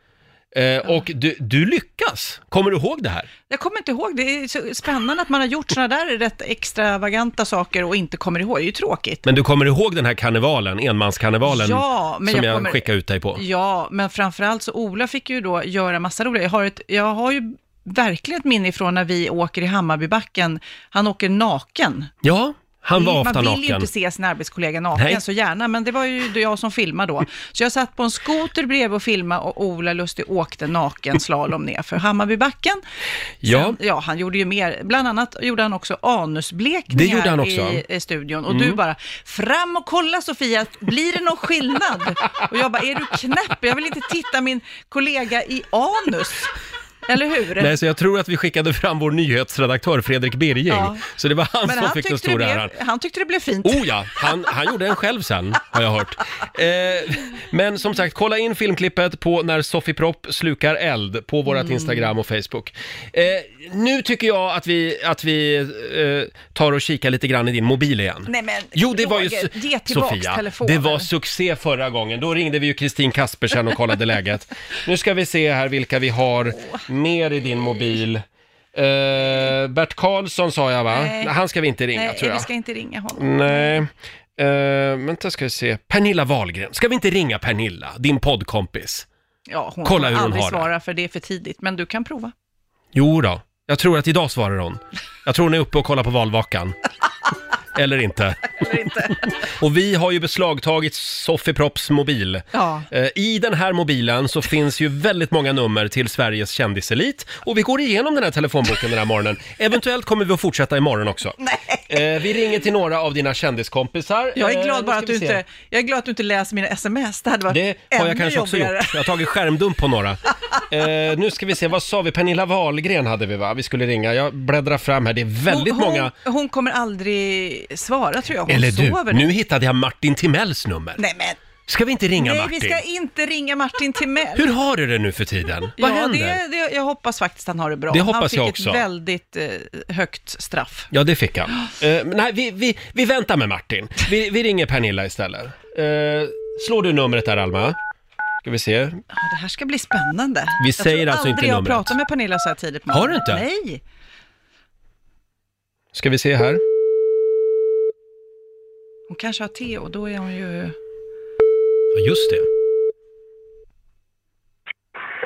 Eh, och du, du lyckas! Kommer du ihåg det här? Jag kommer inte ihåg, det är så spännande att man har gjort sådana där rätt extravaganta saker och inte kommer ihåg. Det är ju tråkigt. Men du kommer ihåg den här karnevalen, enmanskarnevalen, Ja, men som jag jag, kommer- skickade ut dig på? Ja, men framförallt så Ola fick ju då göra massa roliga. Jag har, ett, jag har ju verkligen ett minne ifrån när vi åker i Hammarbybacken. Han åker naken. Ja, han var Man ofta vill naken. ju inte se sin arbetskollega naken Nej. så gärna, men det var ju jag som filmade då. Så jag satt på en skoter bredvid och filmade och Ola Lustig åkte naken slalom ner för Hammarbybacken. Ja. Sen, ja, han gjorde ju mer. Bland annat gjorde han också anusblekning Det han också. Mm. I, i studion. Och du bara, fram och kolla Sofia, blir det någon skillnad? Och jag bara, är du knäpp? Jag vill inte titta min kollega i anus. Eller hur? Nej, så jag tror att vi skickade fram vår nyhetsredaktör Fredrik Birging. Ja. Så det var han Men som han fick den tyckte, det stora äran. blev, han tyckte det blev fint. Oh ja, han, han gjorde en själv sen, har jag hört. Eh, men som sagt, kolla in filmklippet på när Sofie Propp slukar eld på vårt Mm. Instagram och Facebook. Eh, nu tycker jag att vi, att vi eh, tar och kikar lite grann i din mobil igen. Nej men Jo, det var ju... Roger, ge tillbaks Sofia, telefonen. det var succé förra gången. Då ringde vi ju Kristin Kaspersen och kollade läget. Nu ska vi se här vilka vi har mer i din mobil. Eh, Bert Karlsson sa jag va? Nej. Han ska vi inte ringa Nej, tror jag. vi ska inte ringa honom. Nej. Uh, vänta ska vi se. Pernilla Wahlgren. Ska vi inte ringa Pernilla, din poddkompis? Ja, hon Kolla kommer hur hon aldrig har det. svara för det är för tidigt, men du kan prova. Jo då. jag tror att idag svarar hon. Jag tror hon är uppe och kollar på valvakan. Eller inte. Eller inte. Och vi har ju beslagtagit Sofie Propps mobil. Ja. Eh, I den här mobilen så finns ju väldigt många nummer till Sveriges kändiselit och vi går igenom den här telefonboken den här morgonen. Eventuellt kommer vi att fortsätta imorgon också. Eh, Vi ringer till några av dina kändiskompisar. Jag Eh, är glad nu bara att du inte, jag är glad att du inte läser mina sms. Det hade varit Det har jag ännu kanske också jobbigare. gjort. Jag har tagit skärmdump på några. Eh, nu ska vi se, vad sa vi? Pernilla Wahlgren hade vi va? Vi skulle ringa. Jag bläddrar fram här. Det är väldigt hon, många... Hon, hon kommer aldrig svara tror jag. Hon Eller du, sover nu hittade jag Martin Timells nummer. Nej men, Ska vi inte ringa nej Martin? vi ska inte ringa Martin Timell. Hur har du det nu för tiden? Vad ja, händer? det, det, jag hoppas faktiskt han har det bra. Det hoppas han fick jag också. ett väldigt eh, högt straff. Ja, det fick han. Eh, men nej, vi, vi, vi väntar med Martin. Vi, vi ringer Pernilla istället. Uh, slår du numret där, Alma? Ska vi se. Ja, det här ska bli spännande. Vi jag säger tror alltså inte aldrig jag har numret. pratat med Pernilla så här tidigt på Har du morgonen. inte? Nej. Ska vi se här. Hon kanske har te och då är hon ju... Ja, just det.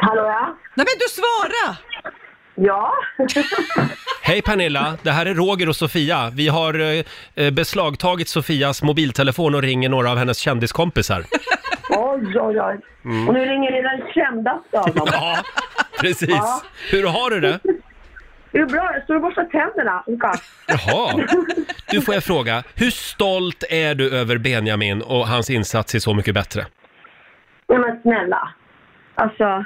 Hallå ja? Nej men du svara! Ja? Hej Pernilla, det här är Roger och Sofia. Vi har eh, eh, beslagtagit Sofias mobiltelefon och ringer några av hennes kändiskompisar. Oj, oj, oj. Och nu ringer ni den kändaste av dem. Ja, precis. Ja. Hur har du det? Det är bra, jag står och borstar tänderna. Jaha. Du, får jag fråga, hur stolt är du över Benjamin och hans insats i Så mycket bättre? Ja men snälla. Alltså,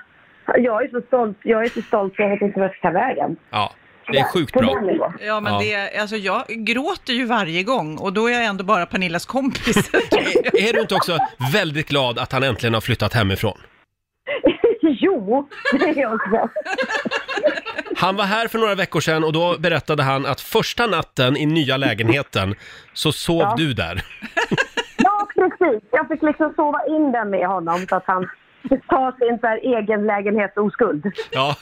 jag är så stolt. Jag är så stolt så jag vet inte vart jag ska ta vägen. Ja, det är sjukt bra. Ja men Ja. det, alltså jag gråter ju varje gång och då är jag ändå bara Pernillas kompis. Är du inte också väldigt glad att han äntligen har flyttat hemifrån? jo, det är jag också. Han var här för några veckor sedan och då berättade han att första natten i nya lägenheten så sov Ja. du där. Ja, precis. Jag fick liksom sova in den med honom så att han fick ta sin så här egen lägenhet oskuld. Ja,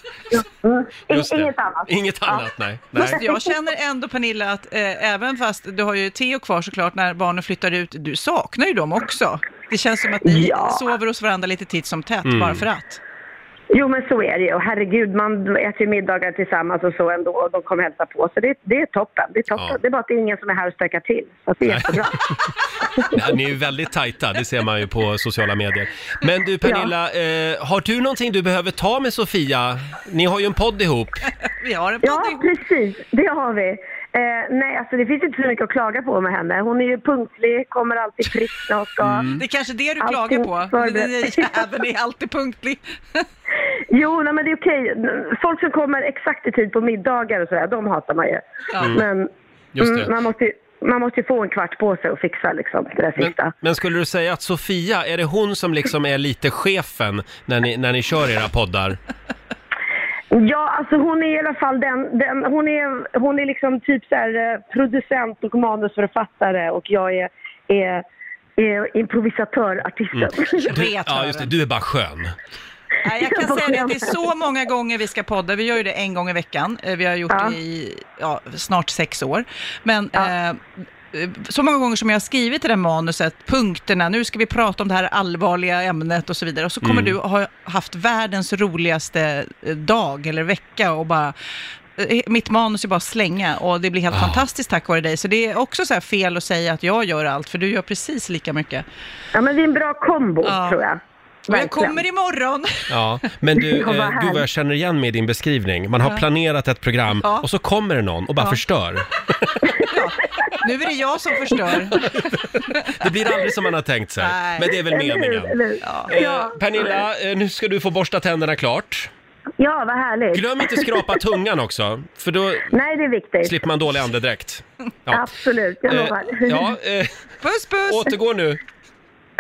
Mm. just det. Inget annat. Inget annat, nej. nej. Fast jag känner ändå Pernilla att eh, även fast du har ju Theo kvar såklart när barnen flyttar ut, du saknar ju dem också. Det känns som att ni Ja. sover hos varandra lite titt som tätt Mm. bara för att. Jo, men så är det ju. Och herregud, man äter ju middagar tillsammans och så ändå och de kommer hälsa på. Så det, det är toppen. Det är toppen. Ja. Det är bara att det är ingen som är här och stökar till. Så att det är Nej. jättebra. Ja, ni är ju väldigt tajta, det ser man ju på sociala medier. Men du Pernilla, eh, har du någonting du behöver ta med Sofia? Ni har ju en podd ihop. Vi har en podd Ja, ihop. precis. Det har vi. Eh, nej, alltså det finns inte så mycket att klaga på med henne. Hon är ju punktlig, kommer alltid prick när hon ska. Mm. Det är kanske det du Allting klagar på. Den jäveln är alltid punktlig. Jo, nej, men det är okej. Folk som kommer exakt i tid på middagar och sådär, de hatar man ju. Ja. Men Just det. mm, man, måste, ju- man måste ju få en kvart på sig att fixa liksom, det där Men, sista. men skulle du säga att Sofia, är det hon som liksom är lite chefen när ni, när ni kör era poddar? Ja, alltså hon är i alla fall den, den hon, är, hon är liksom typ så här, eh, producent och manusförfattare och jag är, är, är improvisatör, artisten. Du, Vet ja, just det, du är bara skön. Nej, jag kan säga det att det är så många gånger vi ska podda. Vi gör ju det en gång i veckan. Eh, Vi har gjort Ja. det i ja, snart sex år. Men Ja. eh, så många gånger som jag har skrivit i det här manuset, punkterna, nu ska vi prata om det här allvarliga ämnet och så vidare. Och så kommer Mm. du ha haft världens roligaste eh, dag eller vecka och bara eh, mitt manus är bara slänga och det blir helt Ah. fantastiskt tack vare dig. Så det är också så här fel att säga att jag gör allt, för du gör precis lika mycket. Ja, men vi är en bra kombo, Ja. tror jag. Jag kommer imorgon. Ja, men du, eh, gud vad jag känner igen mig i din beskrivning. Man har Ja. planerat ett program Ja. och så kommer det någon och bara Ja. förstör. Ja, nu är det jag som förstör. Det blir aldrig som man har tänkt sig. Nej. Men det är väl Eller hur? meningen. Eller hur? Ja. Eh. Pernilla, eh, nu ska du få borsta tänderna klart. Ja, vad härligt. Glöm inte skrapa tungan också, för då Nej, det är viktigt. slipper man dålig andedräkt. Ja. Absolut, jag Eh, lovar. ja, eh, Puss, puss! återgå nu.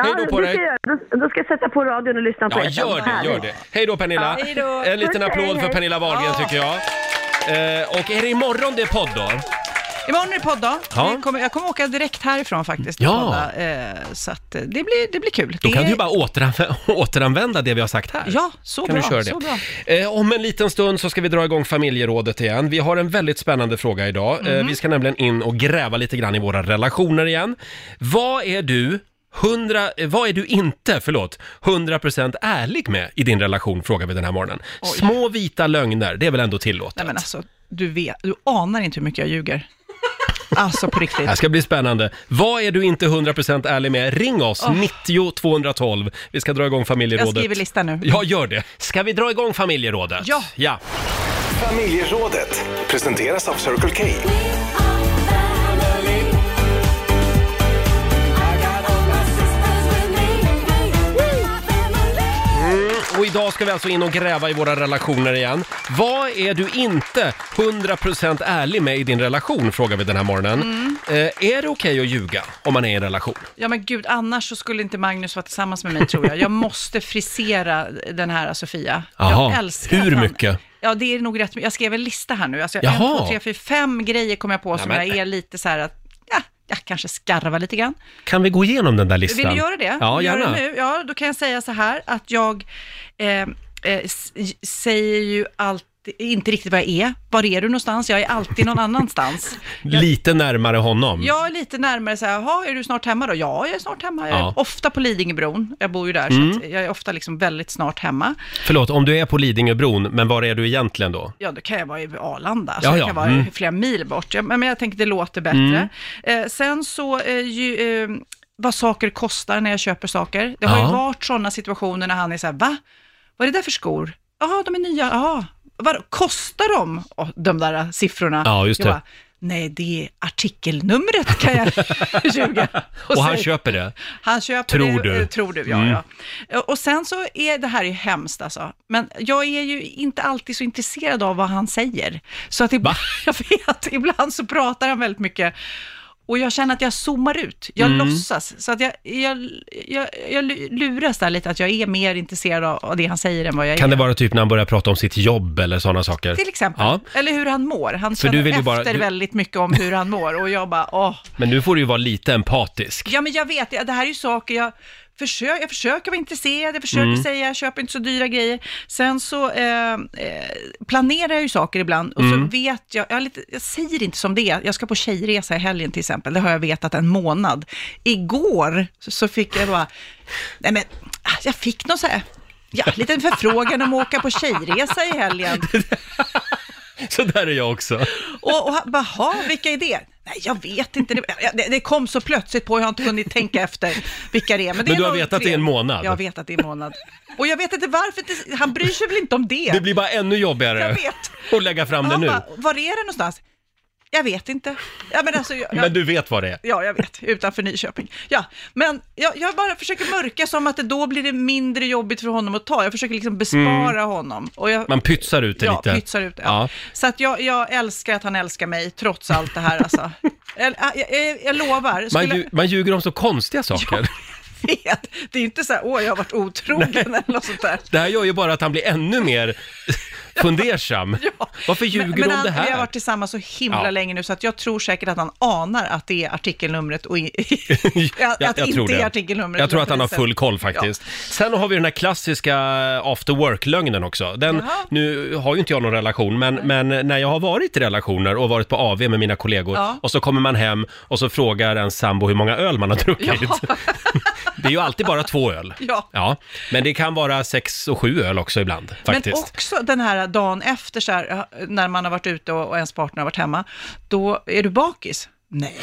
Hej då på dig. ska jag göra. Då, då ska jag sätta på radion och lyssna på Ja, er. gör det, gör det. Hej då Pernilla. Ja, hej då. En liten Puss, applåd hej, för hej. Pernilla Wahlgren Ja. tycker jag. Eh, och är det imorgon det är podd då? Imorgon är det podd. Ja. Kommer, jag kommer åka direkt härifrån faktiskt. och Ja. podda, eh, så att eh, det blir, det blir kul. Då det kan du ju bara återanvända, återanvända det vi har sagt här. Ja, så kan bra. vi köra Så det. bra. Eh, om en liten stund så ska vi dra igång familjerådet igen. Vi har en väldigt spännande fråga idag. Mhm. Eh, vi ska nämligen in och gräva lite grann i våra relationer igen. Vad är du 100, eh, vad är du inte, förlåt, 100% ärlig med i din relation, frågar vi den här morgonen. Oj. Små vita lögner, det är väl ändå tillåtet? Nej men alltså, du vet, du anar inte hur mycket jag ljuger. Alltså på riktigt. Det här ska bli spännande. Vad är du inte 100% ärlig med? Ring oss, Åh. 90 212. Vi ska dra igång Jag familjerådet. skriver listan nu. Ja, gör det. Ska vi dra igång familjerådet? Ja. Ja. Familjerådet presenteras av Circle K. Och idag ska vi alltså in och gräva i våra relationer igen. Vad är du inte 100% ärlig med i din relation, frågar vi den här morgonen. Mm. Eh, är det okej att ljuga om man är i en relation? Ja men gud, annars så skulle inte Magnus vara tillsammans med mig tror jag. Jag måste frisera den här Sofia. Jaha, jag älskar hur att han- mycket? Ja, det är nog rätt. Jag skrev en lista här nu. Alltså, en, två, tre, fyra, fem grejer kom jag på som Nämen. jag är lite så här att, ja, jag kanske skarvar lite grann. Kan vi gå igenom den där listan? Vill du göra det? Ja, Gör gärna. det nu? Ja, då kan jag säga så här att jag eh, eh, säger ju alltid inte riktigt vad jag är. Var är du någonstans? Jag är alltid någon annanstans. Lite närmare honom. Jag är lite närmare så här, jaha, är du snart hemma då? Ja, jag är snart hemma. Jag är Ja. ofta på Lidingöbron. Jag bor ju där, Mm. så jag är ofta liksom väldigt snart hemma. Förlåt, om du är på Lidingöbron, men var är du egentligen då? Ja, då kan jag vara i Arlanda, så Ja, jag ja, kan vara mm. flera mil bort. Ja, men jag tänkte det låter bättre. Eh, sen så, eh, ju, eh, vad saker kostar när jag köper saker. Det har Ja. ju varit sådana situationer när han är så här, va? Vad är det där för skor? Ja, de är nya. Ja, vad kostar de? Oh, de där siffrorna. Ja, just det. bara, Nej, det är artikelnumret kan jag ljuga. Och han säga- köper det? han köper Tror det, du? eh, tror du, ja, Mm. ja. Och sen så är det här ju hemskt alltså. Men jag är ju inte alltid så intresserad av vad han säger. Så att ibland, jag vet, ibland så pratar han väldigt mycket. Och jag känner att jag zoomar ut, jag Mm. låtsas. Så att jag, jag, jag, jag luras där lite att jag är mer intresserad av det han säger än vad jag Kan är. det vara typ när han börjar prata om sitt jobb eller sådana saker? Till exempel. Ja, Eller hur han mår. Han För du känner efter bara- du- väldigt mycket om hur han mår. Och jag bara, åh. men nu får du ju vara lite empatisk. Ja, men jag vet, det här är ju saker jag försöker, jag försöker vara intresserad, jag försöker Mm. säga, jag köper inte så dyra grejer. Sen så eh, eh, planerar jag ju saker ibland och Mm. så vet jag, jag, lite, jag säger inte som det är, jag ska på tjejresa i helgen till exempel, det har jag vetat en månad. Igår så, fick jag bara, nej men, ah, jag fick någon så här, ja, liten förfrågan om att åka på tjejresa i helgen. Så där är jag också. Och, och bara, "Ha, vilka är det? Nej, jag vet inte. Det, det, det kom så plötsligt på, jag har inte hunnit tänka efter vilka det är. Men, det Men är du har nog vetat tre. det i en månad? Jag vet att det är en månad. Och jag vet inte varför, det, han bryr sig väl inte om det. Det blir bara ännu jobbigare Jag vet. att lägga fram det han nu. bara, var är det någonstans? Jag vet inte. Ja, men alltså, jag, Men du vet vad det är. Ja, jag vet. Utanför Nyköping. Ja, men jag, jag bara försöker mörka som att det då blir det mindre jobbigt för honom att ta. Jag försöker liksom bespara honom. Och jag, Mm. Man pytsar ut det ja, lite. pytsar ut det. Ja. Så att jag, jag älskar att han älskar mig, trots allt det här alltså. Jag, jag, jag, jag lovar. Man, Skulle, lju- man ljuger om så konstiga saker. vet, det är inte så här, åh, jag har varit otrogen eller något sånt där. Det här gör ju bara att han blir ännu mer fundersam. Varför ljuger men, du men om han, det Vi har här? varit tillsammans så himla Ja. länge nu, så att jag tror säkert att han anar att det är artikelnumret och i, att, Jag- jag inte tror är det. artikelnumret. Jag tror att han har det full koll faktiskt. Sen har vi den här klassiska after work-lögnen också. Den, Jaha. nu har ju inte jag någon relation, men, men när jag har varit i relationer och varit på AV med mina kollegor Ja. och så kommer man hem och så frågar en sambo hur många öl man har druckit. det är ju alltid bara två öl. Ja. Ja, men det kan vara sex och sju öl också ibland faktiskt. Men också den här dagen efter, så här, när man har varit ute och, och ens partner har varit hemma, då är du bakis? Nej,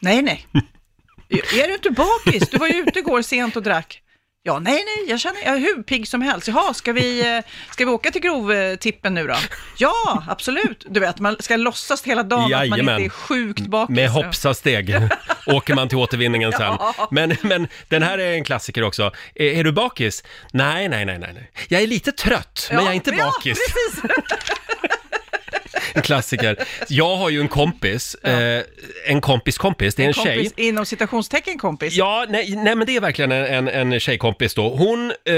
nej, nej. är du inte bakis? Du var ju ute igår sent och drack. Ja, nej, nej, jag känner, jag är hur pigg som helst. Jaha, ska vi, eh, ska vi åka till grovtippen nu då? Ja, absolut. Du vet, man ska låtsas hela dagen att man Jajamän. inte är sjukt bakis. Med hoppsasteg åker man till återvinningen sen. Ja. Men, men den här är en klassiker också. Är, är du bakis? Nej, nej, nej, nej. nej. Jag är lite trött, men jag är inte ja, bakis. precis. Klassiker. Jag har ju en kompis, eh, en kompis kompis, det är en, tjej. kompis, Inom citationstecken kompis. Ja, nej, nej men det är verkligen en, en, en tjejkompis då. Hon eh,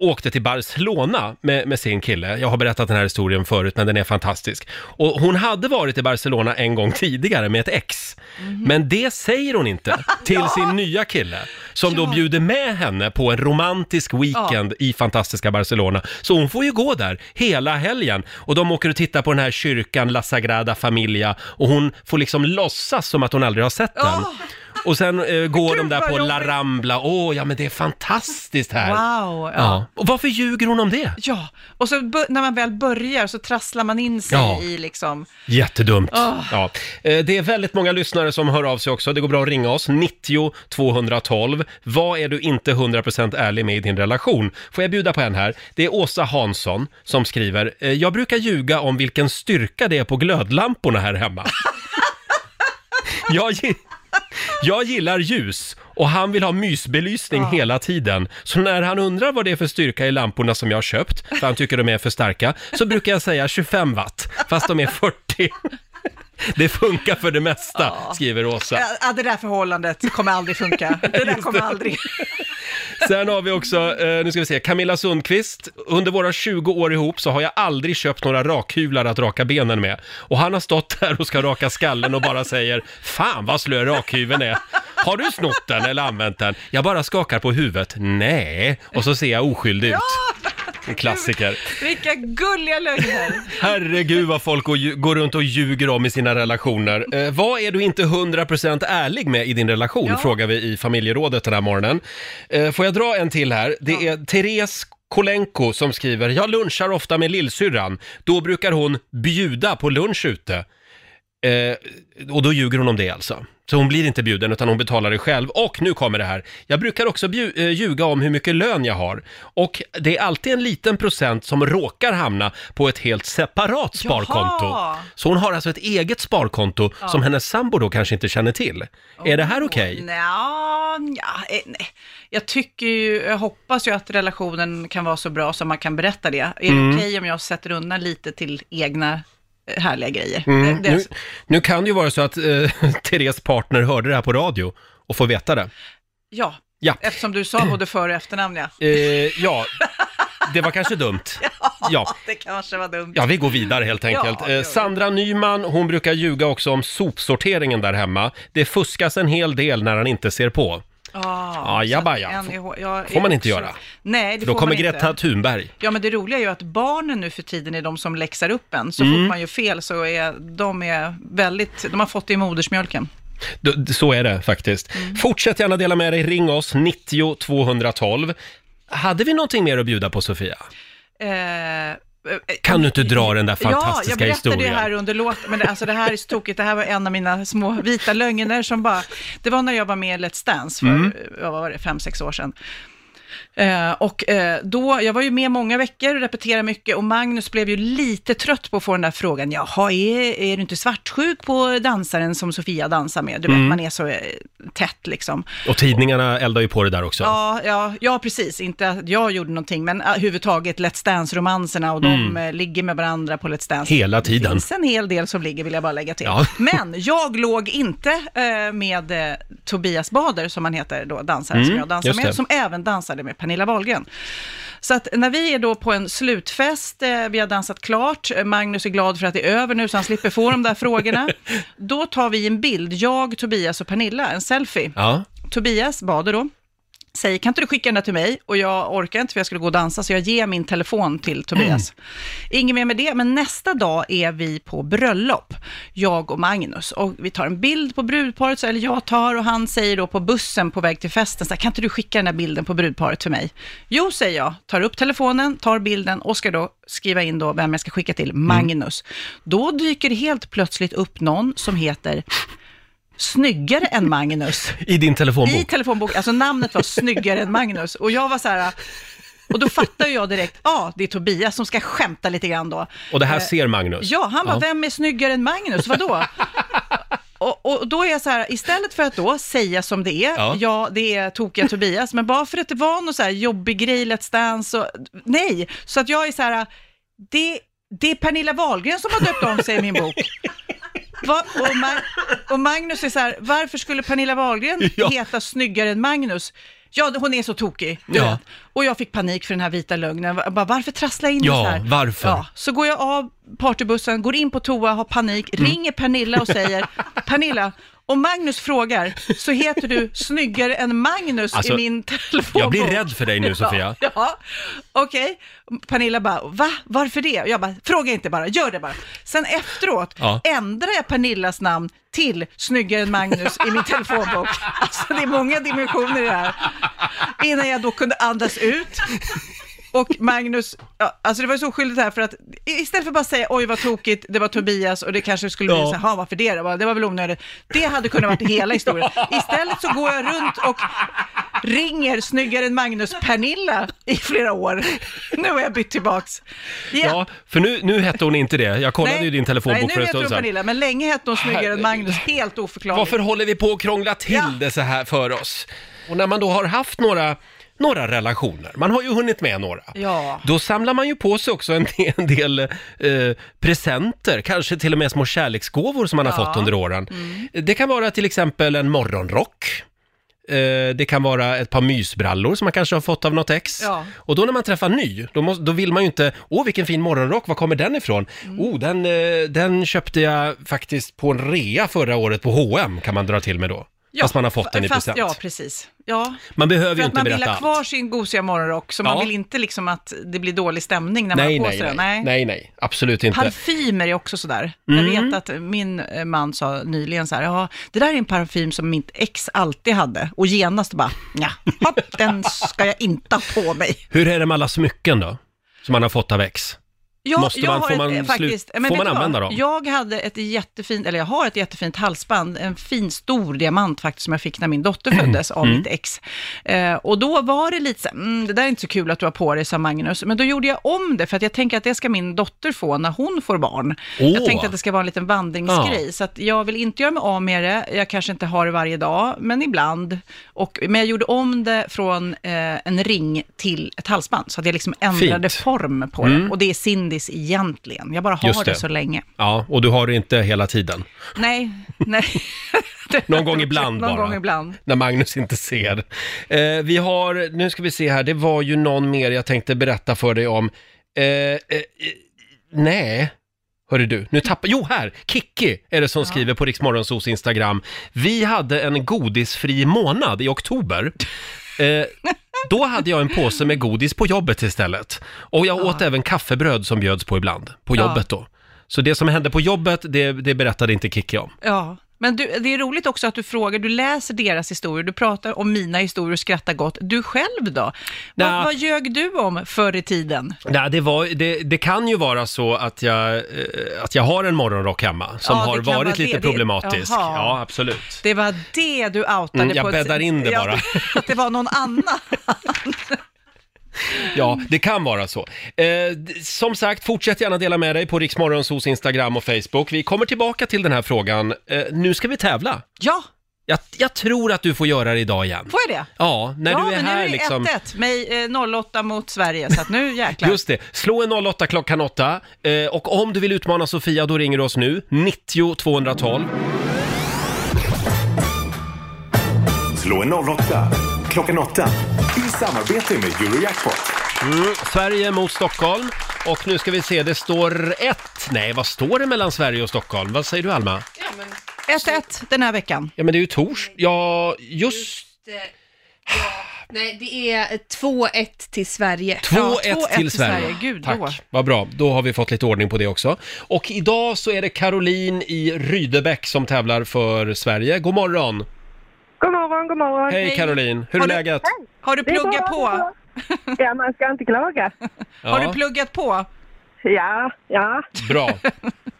åkte till Barcelona med, med sin kille. Jag har berättat den här historien förut, men den är fantastisk. Och hon hade varit i Barcelona en gång tidigare med ett ex. Mhm. Men det säger hon inte till sin nya kille, som då bjuder med henne på en romantisk weekend i fantastiska Barcelona. Så hon får ju gå där hela helgen. Och de åker och tittar på den här kyrkan, La Sagrada Familia, och hon får liksom låtsas som att hon aldrig har sett den. Och sen eh, går de där vad på La jobbigt. Rambla. Åh, ja men det är fantastiskt här. Wow, ja. Ja. Och varför ljuger hon om det? Ja, och så bör- när man väl börjar så trasslar man in sig Ja. i liksom... Jättedumt. Åh. Ja. Eh, Det är väldigt många lyssnare som hör av sig också. Det går bra att ringa oss, 90 212. Vad är du inte 100% ärlig med i din relation? Får jag bjuda på en här? Det är Åsa Hansson som skriver, eh, jag brukar ljuga om vilken styrka det är på glödlamporna här hemma. jag, gi- jag gillar ljus och han vill ha mysbelysning hela tiden. Så när han undrar vad det är för styrka i lamporna som jag har köpt, för han tycker de är för starka, så brukar jag säga 25 watt, fast de är 40. Det funkar för det mesta, skriver Åsa. Ja, ja, det där förhållandet kommer aldrig funka. Det där kommer aldrig... Sen har vi också, eh, nu ska vi se, Camilla Sundqvist. Under våra 20 år ihop så har jag aldrig köpt några rakhyvlar att raka benen med. Och han har stått där och ska raka skallen och bara säger Fan vad slö rakhyveln är. Har du snott den eller använt den? Jag bara skakar på huvudet. Nej. Och så ser jag oskyldig ut. En klassiker. Vilka gulliga lögner. Herregud vad folk går, runt och ljuger om i sina relationer. Eh, vad är du inte 100% ärlig med i din relation? Ja. Frågar vi i familjerådet den här morgonen. Eh, får jag dra en till här? Det är Therese Kolenko som skriver, jag lunchar ofta med lillsyrran. Då brukar hon bjuda på lunch ute. Eh, och då ljuger hon om det alltså. Så hon blir inte bjuden utan hon betalar det själv. Och nu kommer det här. Jag brukar också bju- eh, ljuga om hur mycket lön jag har. Och det är alltid en liten procent som råkar hamna på ett helt separat sparkonto. Jaha. Så hon har alltså ett eget sparkonto som hennes sambo då kanske inte känner till. Är det här okej? Nja, nja, eh, nej. Jag tycker ju, jag hoppas ju att relationen kan vara så bra som man kan berätta det. Är det Mm. okej om jag sätter undan lite till egna härliga grejer? Mm, Det, det, nu, nu kan det ju vara så att eh, Therese partner hörde det här på radio och får veta det. ja, Ja. eftersom du sa både för och efternamn ja. Eh, ja, det var kanske dumt. Ja. Det kanske var dumt. Ja, vi går vidare helt enkelt. Ja, eh, vi. Sandra Nyman, hon brukar ljuga också om sopsorteringen där hemma. Det fuskas en hel del när han inte ser på. Ah, så att en är- jag Får man inte också- göra. Nej, det Då får kommer man Greta inte. Thunberg. Ja, men det roliga är ju att barnen nu för tiden är de som läxar upp en. Så Mm. fort man gör fel så är de är väldigt, de har fått det i modersmjölken. D- Så är det faktiskt. Mm. Fortsätt gärna dela med dig. Ring oss, 90 212. Hade vi någonting mer att bjuda på, Sofia? Eh, Kan du inte dra den där fantastiska Ja, jag berättade historien? det här under låten, men det, alltså det här är så tokigt. Det här var en av mina små vita lögner som bara... Det var när jag var med i Let's Dance för, Mm. vad var det, fem, sex år sedan. Eh, och eh, då, jag var ju med många veckor och repeterade mycket och Magnus blev ju lite trött på att få den där frågan, jaha, är, är du inte svartsjuk på dansaren som Sofia dansar med? Du vet, Mm. man är så eh, tätt liksom. Och tidningarna eldar ju på det där också. Ja, ja, ja, precis. Inte att jag gjorde någonting, men uh, huvudtaget Let's Dance-romanserna och Mm. de eh, ligger med varandra på Let's Dance. Hela tiden. Det finns en hel del som ligger, vill jag bara lägga till. Ja. Men jag låg inte eh, med eh, Tobias Bader, som han heter då, dansaren som Mm, jag dansar just det. med, som även dansade med Pernilla Wahlgren. Så att när vi är då på en slutfest, eh, vi har dansat klart, eh, Magnus är glad för att det är över nu så han slipper få de där frågorna. Då tar vi en bild, jag, Tobias och Pernilla, en selfie. Ja. Tobias Bader då, säger kan inte du skicka den där till mig? Och jag orkar inte för jag skulle gå och dansa, så jag ger min telefon till Tobias. Inget mer med det, men nästa dag är vi på bröllop, jag och Magnus. Och vi tar en bild på brudparet, så- eller jag tar, och han säger då på bussen på väg till festen, så här, kan inte du skicka den där bilden på brudparet för mig? Jo, säger jag, tar upp telefonen, tar bilden och ska då skriva in då vem jag ska skicka till, Magnus. Då dyker helt plötsligt upp någon som heter snyggare än Magnus. I din telefonbok? I telefonbok, alltså namnet var snyggare än Magnus. Och jag var så här, och då fattar jag direkt, ja, ah, det är Tobias som ska skämta lite grann då. Och det här Eh, ser Magnus? Ja, han bara, Ja. vem är snyggare än Magnus? Vadå? Och, och då är jag så här, istället för att då säga som det är, Ja. ja, det är tokiga Tobias, men bara för att det var någon så här jobbig grej, Let's Dance, och, nej, så att jag är så här, det, det är Pernilla Wahlgren som har döpt om sig i min bok. Va? Och, Ma- och Magnus är så här, varför skulle Pernilla Wahlgren Ja. heta snyggare än Magnus? Ja, hon är så tokig. Ja. Och jag fick panik för den här vita lögnen. Bara, varför trassla in Ja, det så här? varför? Ja, så går jag av partybussen, går in på toa, har panik, Mm. ringer Pernilla och säger, Pernilla, om Magnus frågar så heter du snyggare än Magnus Alltså, i min telefonbok. jag blir rädd för dig nu, Sofia. Ja, ja. okej. Pernilla bara, va? Varför det? Och jag bara, fråga inte bara, gör det bara. Sen efteråt Ja. ändrar jag Pernillas namn till snyggare än Magnus i min telefonbok. Alltså det är många dimensioner i det här. Innan jag då kunde andas ut. Och Magnus, ja, alltså det var så oskyldigt här för att istället för bara säga oj vad tokigt, det var Tobias och det kanske skulle bli Ja. så här, "Ha, varför det då? Det var väl onödigt. Det hade kunnat varit hela historien. Istället så går jag runt och ringer snyggare än Magnus Pernilla i flera år. Nu har jag bytt tillbaks. Ja, för nu, nu hette hon inte det. Jag kollade Nej. ju din telefonbok Nej, för nu en stund sedan. Pernilla, men länge hette hon snyggare än Magnus. Helt oförklarligt. Varför håller vi på att krångla till Ja. det så här för oss? Och när man då har haft några, några relationer, man har ju hunnit med några, Ja. då samlar man ju på sig också en del, en del eh, presenter, kanske till och med små kärleksgåvor som man har Ja. fått under åren. Mm. Det kan vara till exempel en morgonrock, eh, det kan vara ett par mysbrallor som man kanske har fått av något ex. Ja. Och då när man träffar ny, då, måste, då vill man ju inte, åh vilken fin morgonrock, var kommer den ifrån? Mm. Oh, den, eh, den köpte jag faktiskt på en rea förra året på H&M kan man dra till med då. Fast man har fått den i fast, present. Ja, precis. Ja. Man behöver ju inte man vill berätta ha allt. kvar sin gosiga morgonrock, så Ja. man vill inte liksom att det blir dålig stämning när Nej, man har på sig den. nej, nej, nej, absolut inte. Parfymer är också sådär. Mm. Jag vet att min eh, man sa nyligen så här, ja, det där är en parfym som mitt ex alltid hade. Och genast bara, ja, den ska jag inte ha på mig. Hur är det med alla smycken då? Som man har fått av ex? Ja, Måste jag man- får ett, man eh, slut- faktiskt, men får man använda dem? Jag hade ett jättefint, eller jag har ett jättefint halsband, en fin stor diamant faktiskt som jag fick när min dotter föddes av Mm. mitt ex. Eh, och då var det lite så mm, det där är inte så kul att du har på dig, sa Magnus. Men då gjorde jag om det, för att jag tänker att det ska min dotter få när hon får barn. Åh. Jag tänkte att det ska vara en liten vandringsgrej, Ja. så att jag vill inte göra mig av med det. Jag kanske inte har det varje dag, men ibland. Och, men jag gjorde om det från eh, en ring till ett halsband, så att jag liksom ändrade Fint. form på Mm. det. Och det är Cindys egentligen. Jag bara har Just det. det. så länge. Ja, och du har det inte hela tiden. Nej, nej. Någon gång ibland Någon bara. gång ibland. När Magnus inte ser. Eh, vi har, nu ska vi se här, det var ju någon mer jag tänkte berätta för dig om. Eh, eh, eh, nej. Hörru du, nu tappar... Jo, här! Kikki är det som skriver på Riksmorgonsos Instagram. Vi hade en godisfri månad i oktober. Eh, då hade jag en påse med godis på jobbet istället. Och jag åt även kaffebröd som bjöds på ibland, på Ja. jobbet då. Så det som hände på jobbet, det, det berättade inte Kikki om. Ja, men du, det är roligt också att du frågar, du läser deras historier, du pratar om mina historier och skrattar gott. Du själv då? Nja. Vad, vad ljög du om förr i tiden? Nej, det, var, det, det kan ju vara så att jag, eh, att jag har en morgonrock hemma som Ja, det har kan varit vara lite det. Problematisk. Jaha. Ja, absolut. Det var det du outade Mm, jag på ett- bäddar in det Ja, bara. Att det var någon annan. Ja, det kan vara så. Eh, d- som sagt, fortsätt gärna dela med dig på Riksmorgonsos Instagram och Facebook. Vi kommer tillbaka till den här frågan. Eh, nu ska vi tävla. Ja, Jag, jag tror att du får göra det idag igen. får jag det? Ja, när ja, du är men här nu är det liksom. 1-1, mig eh, 08 mot Sverige, så att nu jäklar. Just det, slå en 08 klockan 8 eh, och om du vill utmana Sofia då ringer du oss nu, 90 212. Slå en 08 klockan 8 i samarbete med Eurojackpot. Mm, Sverige mot Stockholm och nu ska vi se, det står ett. Nej, vad står det mellan Sverige och Stockholm? Vad säger du Alma? 1-1 den här veckan. Ja men det är ju tors... Ja, just... Nej, det är 2-1 till Sverige. 2-1 till Sverige. Gud, Tack, då. vad bra. Då har vi fått lite ordning på det också. Och idag så är det Caroline i Rydebäck som tävlar för Sverige. God morgon! God morgon, god morgon. Hej Caroline, hur är Har du- läget? Har du Det är bra, pluggat på? bra. Ja, man ska inte klaga. Har Ja. du pluggat på? Ja, ja. Bra.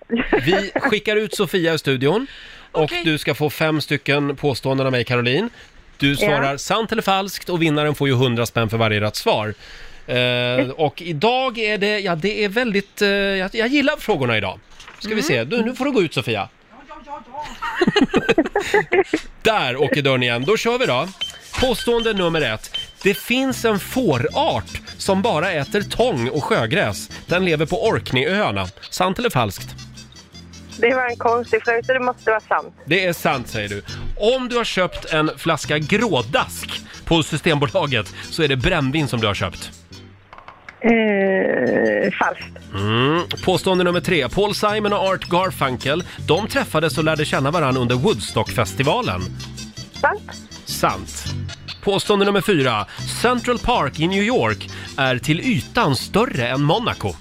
Vi skickar ut Sofia i studion Och Okej. du ska få fem stycken påståenden av mig, Caroline. Du svarar sant eller falskt och vinnaren får ju 100 spänn för varje rätt svar. Eh, och idag är det, ja det är väldigt, eh, jag, jag gillar frågorna idag. Ska vi se, du, nu får du gå ut Sofia. Där åker dörren igen, då kör vi då. Påstående nummer ett. Det finns en fårart som bara äter tång och sjögräs. Den lever på Orkneyöarna. Sant eller falskt? Det var en konstig fråga, så det måste vara sant. Det är sant säger du. Om du har köpt en flaska grådask på Systembolaget så är det brännvin som du har köpt. Eh, falskt. Mm. Påstående nummer tre. Paul Simon och Art Garfunkel, de träffades och lärde känna varandra under Woodstockfestivalen. Sant. Sant. Påstående nummer fyra. Central Park i New York är till ytan större än Monaco.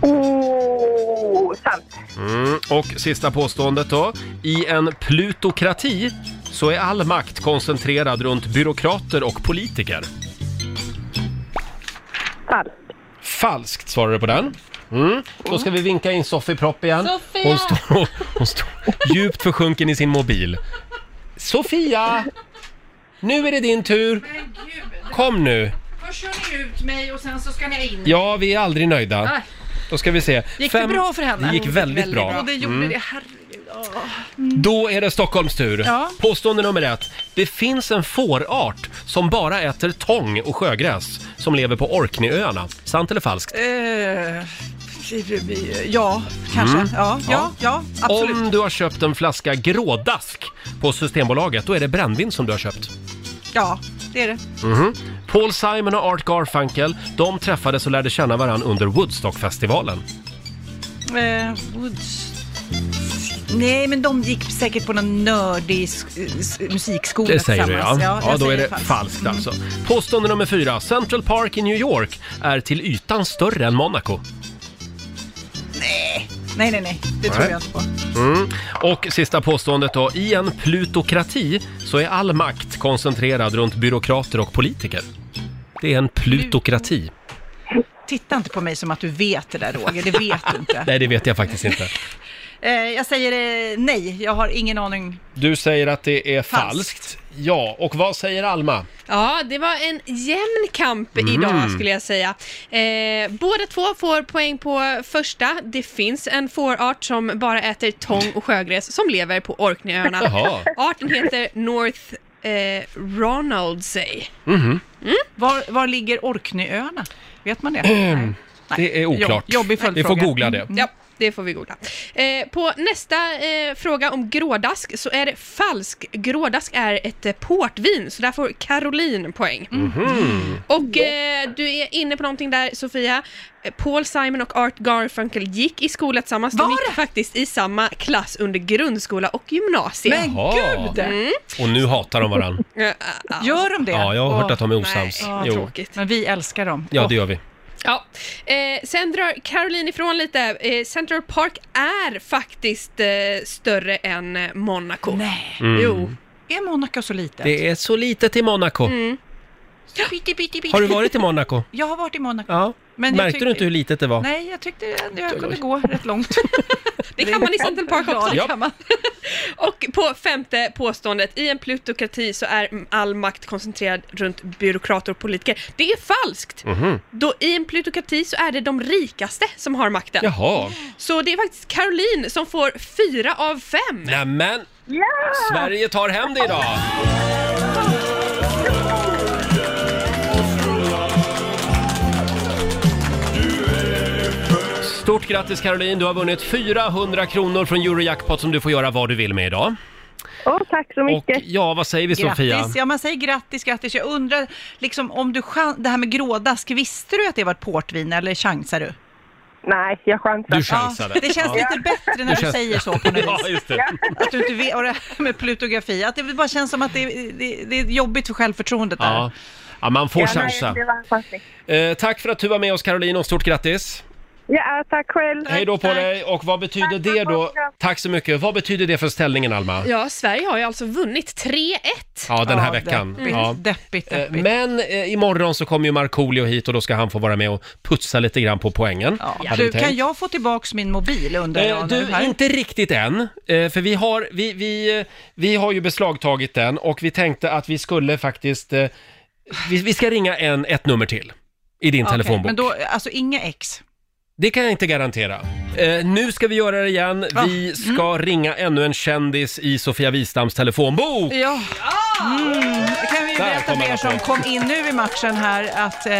Oh, sant. Mm. Och sista påståendet då. I en plutokrati så är all makt koncentrerad runt byråkrater och politiker. Falskt. Falskt svarar du på den. Mm. Då ska vi vinka in Sofie Propp igen. Sofia! Hon står, hon står djupt försjunken i sin mobil. Sofia! Nu är det din tur. Men gud, Kom nu. först kör ni ut mig och sen så ska ni in. Ja, vi är aldrig nöjda. Då ska vi se. Gick det bra för henne? Det gick väldigt, bra. Och det gjorde Mm. det, herregud. Då är det Stockholms tur. Ja. Påstående nummer ett. Det finns en fårart som bara äter tång och sjögräs som lever på Orkneyöarna. Sant eller falskt? Eh, ja, kanske. Mm. Ja, ja, ja, absolut. Om du har köpt en flaska grådask på Systembolaget, då är det brännvin som du har köpt. Ja, det är det. Mhm. Paul Simon och Art Garfunkel, de träffades och lärde känna varandra under Woodstockfestivalen. Eh, Woods... Nej, men de gick säkert på någon nördig sk- musikskola Det säger du ja. tillsammans. Ja, jag då är det falskt alltså. Påstående nummer fyra. Central Park i New York är till ytan större än Monaco. Nej, nej, nej, nej. det tror Nej. jag inte på. Mm. Och sista påståendet då. I en plutokrati så är all makt koncentrerad runt byråkrater och politiker. Det är en plutokrati. Titta inte på mig som att du vet det där Roger, det vet du inte. Nej, det vet jag faktiskt inte. Eh, jag säger eh, nej, jag har ingen aning. Du säger att det är falskt. Falskt. Ja, och vad säger Alma? Ja, det var en jämn kamp idag skulle jag säga. Eh, båda två får poäng på första. Det finns en fårart som bara äter tång och sjögräs som lever på Orkneyöarna. Arten heter North eh, Ronaldsay. Var, var ligger Orkneyöarna? Vet man det? Nej. Det är oklart. Jo- jobbig Vi får googla det. Ja, det får vi googla. Eh, på nästa eh, fråga om grådask så är det falsk. Grådask är ett eh, portvin, så där får Caroline poäng. Mhm. Och eh, du är inne på någonting där Sofia. Paul Simon och Art Garfunkel gick i skola tillsammans. De Var gick det? faktiskt i samma klass under grundskola och gymnasium. Men Jaha. gud! Och nu hatar de varandra. Gör de det? Ja, jag har hört att de är osams. Jo. tråkigt. Men vi älskar dem. Ja, det gör vi. Ja. Eh, sen drar Caroline ifrån lite. Eh, Central Park är faktiskt eh, större än eh, Monaco. Nej, Jo. är Monaco så litet? Det är så litet i Monaco. Mm. Piti, piti, piti. Har du varit i Monaco? Jag har varit i Monaco. Ja. Men Märkte tyck- du inte hur litet det var? Nej, jag tyckte att jag kunde gå rätt långt. Det kan man i Central Park också. Ja. kan man. Och på femte påståendet, i en plutokrati så är all makt koncentrerad runt byråkrater och politiker. Det är falskt! Mhm. Då I en plutokrati så är det de rikaste som har makten. Jaha. Så det är faktiskt Caroline som får fyra av fem. Nämen! Sverige tar hem det idag! Stort grattis Caroline, du har vunnit 400 kronor från Eurojackpot som du får göra vad du vill med idag. Åh, tack så Och mycket. ja, vad säger vi Sofia? Grattis, ja man säger grattis, grattis. Jag undrar, liksom om du chan- det här med grådask, visste du att det var ett portvin eller chansar du? Nej, jag chansar. Du chansade. Ja, det känns Ja. lite bättre när du känns- säger så på något Ja, vis. just det. Att du inte vet, och det här med plutografi, att det bara känns som att det, det, det är jobbigt för självförtroendet där. Ja. ja, man får Ja, nej, chansa. Eh, tack för att du var med oss Caroline och stort grattis! Ja, tack själv. Hej då på dig och vad betyder det då? Tack så mycket. Vad betyder det för ställningen Alma? Ja, Sverige har ju alltså vunnit 3-1. Ja, den här Ja, veckan. Deppigt, Ja. deppigt, Eh, deppigt. Men eh, imorgon så kommer ju Markoolio hit och då ska han få vara med och putsa lite grann på poängen. Ja. hade vi Du, tänkt. kan jag få tillbaks min mobil undrar Eh, jag nu du, här? inte riktigt än. Eh, för vi har, vi, vi, eh, vi har ju beslagtagit den och vi tänkte att vi skulle faktiskt... Eh, vi, vi ska ringa en, ett nummer till i din Okej, telefonbok. Men då, alltså inga ex. Det kan jag inte garantera. Eh, nu ska vi göra det igen. Va? Vi ska ringa ännu en kändis i Sofia Wistams telefonbok. Ja. Mm. kan vi ju Där berätta för er som kom in nu i matchen här att eh,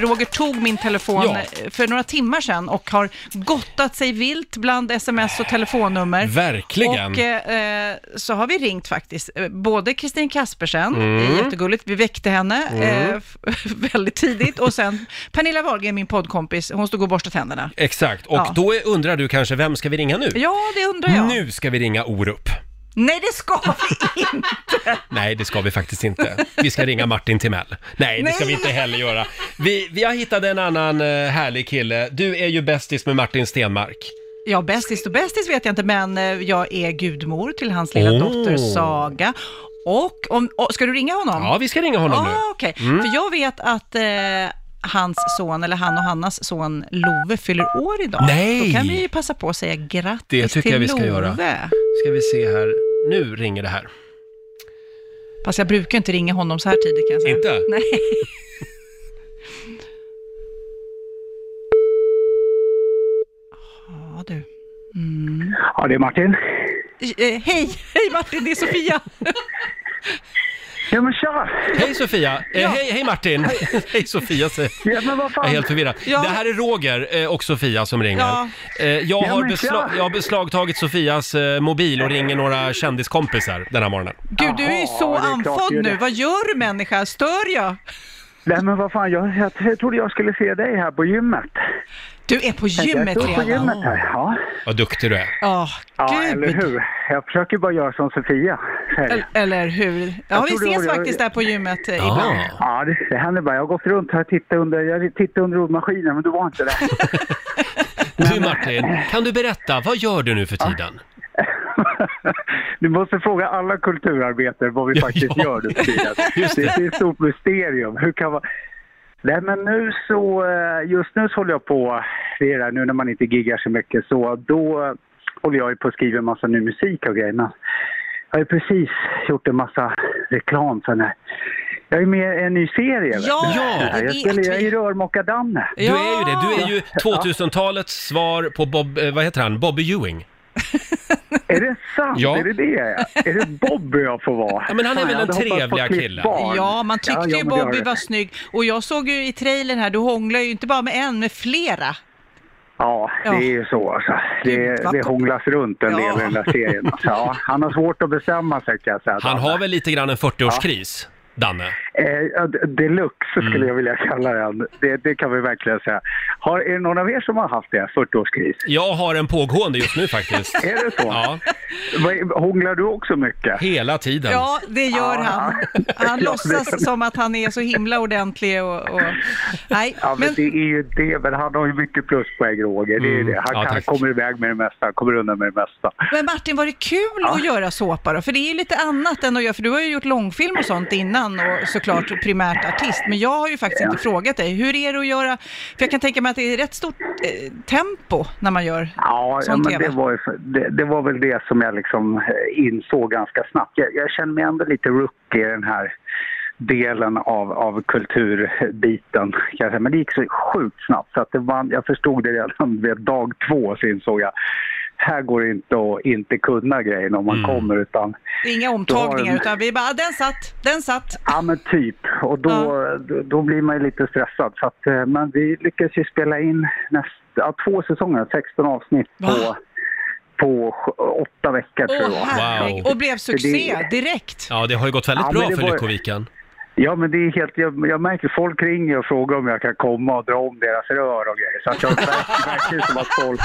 Roger tog min telefon Ja. eh, för några timmar sedan och har gottat sig vilt bland sms och telefonnummer. Verkligen. Och eh, så har vi ringt faktiskt, eh, både Kristin Kaspersen, Mm. det är jättegulligt, vi väckte henne Mm. eh, f- väldigt tidigt och sen Pernilla Wahlgren, min poddkompis, hon stod och borstade tänderna. Exakt, och Ja. då är, undrar du kanske, vem ska vi ringa nu? Ja, det undrar jag. Nu ska vi ringa Orup. Nej, det ska vi inte! Nej, det ska vi faktiskt inte. Vi ska ringa Martin Timell. Nej, det ska vi inte heller göra. Vi, vi har hittat en annan eh, härlig kille. Du är ju bästis med Martin Stenmark. Ja, bästis och bästis vet jag inte, men eh, jag är gudmor till hans lilla Åh. dotter Saga. Och, om, och ska du ringa honom? Ja, vi ska ringa honom nu. ah, okej. Mm. För jag vet att eh, hans son, eller han och Hannas son Love fyller år idag. Nej! Då kan vi ju passa på att säga grattis Det tycker till jag vi ska Love. göra. Ska vi se här. Nu ringer det här. Fast jag brukar inte ringa honom så här tidigt kan jag säga. Inte? Nej. Ja du. Mm. Ja, det är Martin. Eh, hej, hej Martin, det är Sofia. Ja, men tja! Hej Sofia! Eh, hej, hej Martin! hej Sofia säger Ja, men vad Jag fan. är helt förvirrad. Ja. Det här är Roger eh, och Sofia som ringer. Ja. Eh, jag, Ja, har men besla- tja. jag har beslagtagit Sofias eh, mobil och ringer några kändiskompisar den här morgonen. Gud, du är ju Jaha, så det är klart andfådd nu. Vad gör du människa? Stör jag? Nej, men vad fan, jag, jag, jag trodde jag skulle se dig här på gymmet. Du är på gymmet jag står på redan. gymmet här. Ja, Vad duktig du är. Ja, ja eller hur? Jag försöker bara göra som Sofia. Eller, eller hur? Ja, vi ses var- faktiskt där på gymmet eh, Ja. ibland. Ja, det, det händer bara. Jag har gått runt här och tittat under, jag tittade under roddmaskinen, men du var inte där. Du Martin, kan du berätta, vad gör du nu för tiden? Du måste fråga alla kulturarbetare vad vi faktiskt Ja, gör nu för tiden. just Det. det. det är ett stort mysterium. Hur kan man... Nej men nu så, eh, just nu så håller jag på, det är det här, nu när man inte giggar så mycket så, då håller jag ju på att skriva en massa ny musik och grejer. Men jag har ju precis gjort en massa reklam för den. Jag är med i en ny serie. Ja, det jag spelar jag är vi. i Rörmokar-Danne. Du är ju det, du är ju 2000-talets svar på Bob, eh, vad heter han, Bobby Ewing. Är det sant? Ja. Är det det är? Är det Bobby jag får vara? Ja, men han är väl jag en hade hoppats på trevliga Cliff kille. Barn. Ja, man tyckte Ja, ja, ju Bobby var snygg. Och jag såg ju i trailern här, du hånglar ju inte bara med en, med flera. Ja, det är ju så alltså. Det, det hånglas runt en Ja. del i den där serien. Alltså, ja, han har svårt att bestämma sig kan jag säga. Han har väl lite grann en 40-årskris, Danne? Eh, deluxe Mm. skulle jag vilja kalla den. Det, det kan vi verkligen säga. Har, är det någon av er som har haft det? 40-årskris? Jag har en pågående just nu faktiskt. Är det så? Ja, Vad- Hånglar du också mycket? hela tiden. Ja, det gör Ja. han. Han Ja, låtsas som att han är så himla ordentlig och... och... Nej, Ja, men men... det är ju det. Men han har ju mycket pluspoäng, Roger. Det är ju Mm. det. Han, Ja, kan, tack. kommer iväg med det mesta. Han kommer undan med det mesta. Men Martin, var det kul att göra såpa då? För det är ju lite annat än att göra, för du har ju gjort långfilm och sånt innan och såklart primärt artist. Men jag har ju faktiskt inte frågat dig, hur är det att göra, för jag kan tänka mig att det är rätt stort eh, tempo när man gör Ja, ja sån men TV. det var, ju, det, det var väl det som jag liksom eh, insåg ganska snabbt. Jag, jag känner mig ändå lite rookie i den här delen av, av kulturbiten. Men det gick så sjukt snabbt så att det var, jag förstod det redan vid dag två så insåg jag här går det inte att inte kunna grejen om man Mm. kommer utan Det inga omtagningar en- utan vi bara, ah, den satt, den satt. Ja men typ. Och då, då, då blir man ju lite stressad. Så att, eh, men vi lyckades ju spela in näst, ja, två säsonger, 16 avsnitt på, Va? på åtta veckor tror jag det Wow. och blev succé direkt. Ja, det har ju gått väldigt Ja, bra det för var- Lyckoviken. Ja men det är helt, jag, jag märker folk ringer och frågar om jag kan komma och dra om deras rör och grejer. Så att jag verkar som att folk,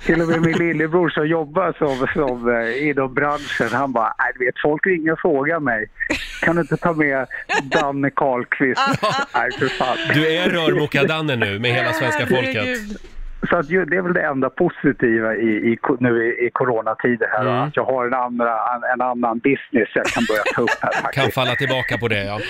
till och med min lillebror som jobbar som, som eh, inom branschen, han bara, nej du vet folk ringer och frågar mig. Kan du inte ta med Danne Karlqvist? nej för fan. Du är rörmokar-Danne nu med hela svenska folket. Herregud. Så att ju, det är väl det enda positiva i, i, nu i, i coronatider här. Mm. Att jag har en, andra, en, en annan business jag kan börja ta upp här Kan faktiskt. falla tillbaka på det, ja.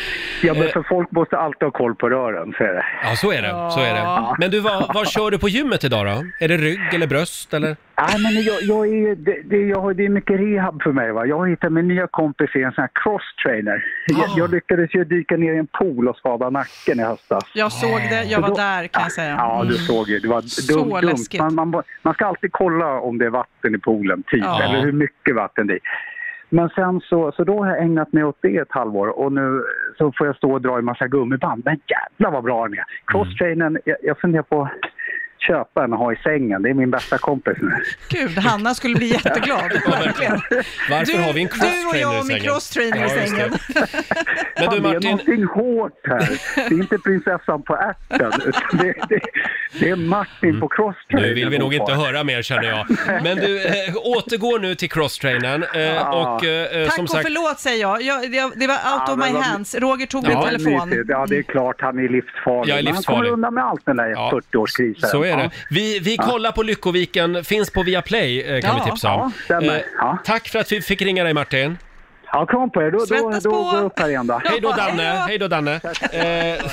Ja, men för folk måste alltid ha koll på rören, så är det. Ja, så är det. Så är det. Men du, vad, vad kör du på gymmet idag då? Är det rygg eller bröst eller? Nej, men jag, jag är, det, det, jag, det är mycket rehab för mig. Va? Jag har hittat min nya kompis i en sån här cross-trainer. Jag, jag lyckades ju dyka ner i en pool och skada nacken i höstas. Jag såg det, jag var då- där kan jag säga. Ja, du Mm. såg ju. Det var Så dumt. läskigt. Man, man, man ska alltid kolla om det är vatten i poolen, typ. Ja. Eller hur mycket vatten det är. Men sen så, så då har jag ägnat mig åt det ett halvår och nu så får jag stå och dra i massa gummiband. Men jävlar vad bra den är! Crosstrainern, jag, jag funderar på köpa en och ha i sängen. Det är min bästa kompis nu. Gud, Hanna skulle bli jätteglad. Verkligen. Varför Du- har vi en du och crosstrainer jag i med sängen? crosstrainer i sängen. det. Men du Fan, Det är Martin, någonting hårt här. Det är inte prinsessan på ärten. Det, det, det är Martin på crosstrainer. nu vill vi nog inte höra mer känner jag. Men du, eh, återgår nu till crosstrainern. Ja. och eh, Tack som och sagt, förlåt säger jag. jag det, det var out Ja, of my hands. Roger tog min Ja, telefon. Mysigt. Ja, det är klart han är livsfarlig. Jag är Men han livsfarlig. kommer undan med allt den där Ja, 40-årskrisen. så är Ja. det. Vi, vi kollar på Lyckoviken, finns på Viaplay eh, kan vi tipsa om. stämmer. Ja. Tack för att vi fick ringa dig Martin. Ja, kram på er. Då, då, Svettas då på. går jag upp här igen då. Hej då Danne, hej då. då Danne. Eh,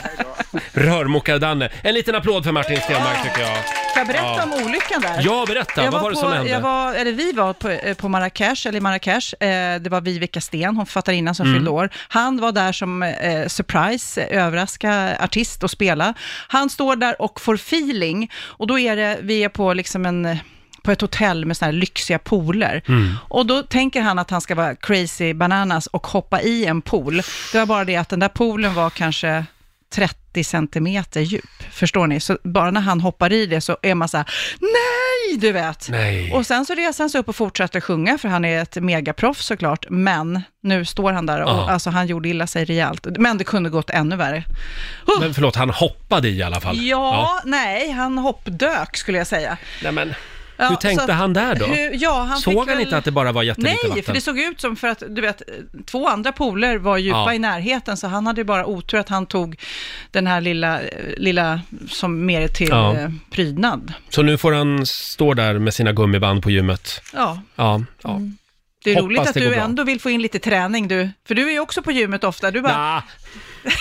Rörmokar-Danne. En liten applåd för Martin Stenmark tycker jag. Får jag berätta Ja. om olyckan där? Ja, berätta. Jag Vad var det på, som hände? Jag var, eller vi var på, eh, på Marrakesh, eller i Marrakesh. Eh, det var Vivica Sten, hon författarinnan som Mm. fyllde år. Han var där som eh, surprise, eh, överraska artist och spela. Han står där och får feeling. Och då är det, vi är på liksom en eh, på ett hotell med såna här lyxiga pooler. Mm. Och då tänker han att han ska vara crazy bananas och hoppa i en pool. Det var bara det att den där poolen var kanske 30 centimeter djup. Förstår ni? Så bara när han hoppar i det så är man så här, nej, du vet. Nej. Och sen så reser han sig upp och fortsätter sjunga, för han är ett megaproffs såklart. Men nu står han där och Ja. alltså, han gjorde illa sig rejält. Men det kunde gått ännu värre. Men förlåt, han hoppade i alla fall. Ja, nej, han hoppdök skulle jag säga. Nej, men, Ja, hur tänkte så han där då? Hur, ja, han Såg han väl... inte att det bara var jättelite Nej, vatten? för det såg ut som för att, du vet, två andra pooler var djupa Ja. i närheten, så han hade ju bara otur att han tog den här lilla, lilla som mer till Ja. eh, prydnad. Så nu får han stå där med sina gummiband på gymmet. Ja, Ja, ja. det är Hoppas roligt att du bra. ändå vill få in lite träning du, för du är ju också på gymmet ofta. Du bara, Nah.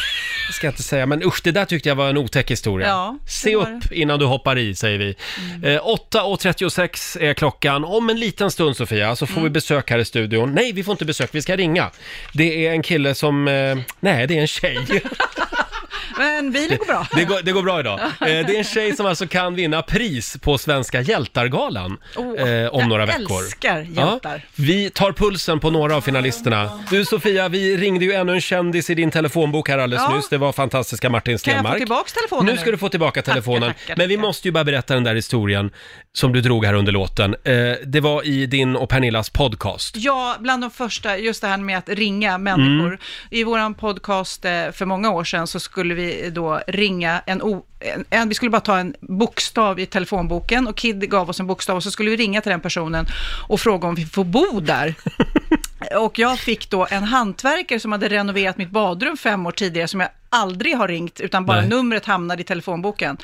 Ska jag inte säga, men usch, det där tyckte jag var en otäck historia. Ja, Se var upp innan du hoppar i, säger vi. Mm. Eh, 8.36 är klockan. Om en liten stund, Sofia, så får Mm. vi besök här i studion. Nej, vi får inte besök, vi ska ringa. Det är en kille som... Eh, nej, det är en tjej. men bilen går bra. Det går, det går bra idag. Eh, det är en tjej som alltså kan vinna pris på Svenska hjältargalan Åh, eh, om jag några veckor. älskar hjältar. vi tar pulsen på några av finalisterna. Du Sofia, vi ringde ju ännu en kändis i din telefonbok här alldeles Ja. nyss. Det var fantastiska Martin Kan jag Stenmark. få tillbaka telefonen Nu nu? ska du få tillbaka telefonen. Tackar, Men vi tackar. måste ju bara berätta den där historien som du drog här under låten. Eh, det var i din och Pernillas podcast. Ja, bland de första, just det här med att ringa människor. Mm. I vår podcast eh, för många år sedan så skulle vi då ringa en, o, en, en, vi skulle bara ta en bokstav i telefonboken och Kid gav oss en bokstav och så skulle vi ringa till den personen och fråga om vi får bo där. Och jag fick då en hantverkare som hade renoverat mitt badrum fem år tidigare, som jag aldrig har ringt, utan bara Nej. numret hamnade i telefonboken.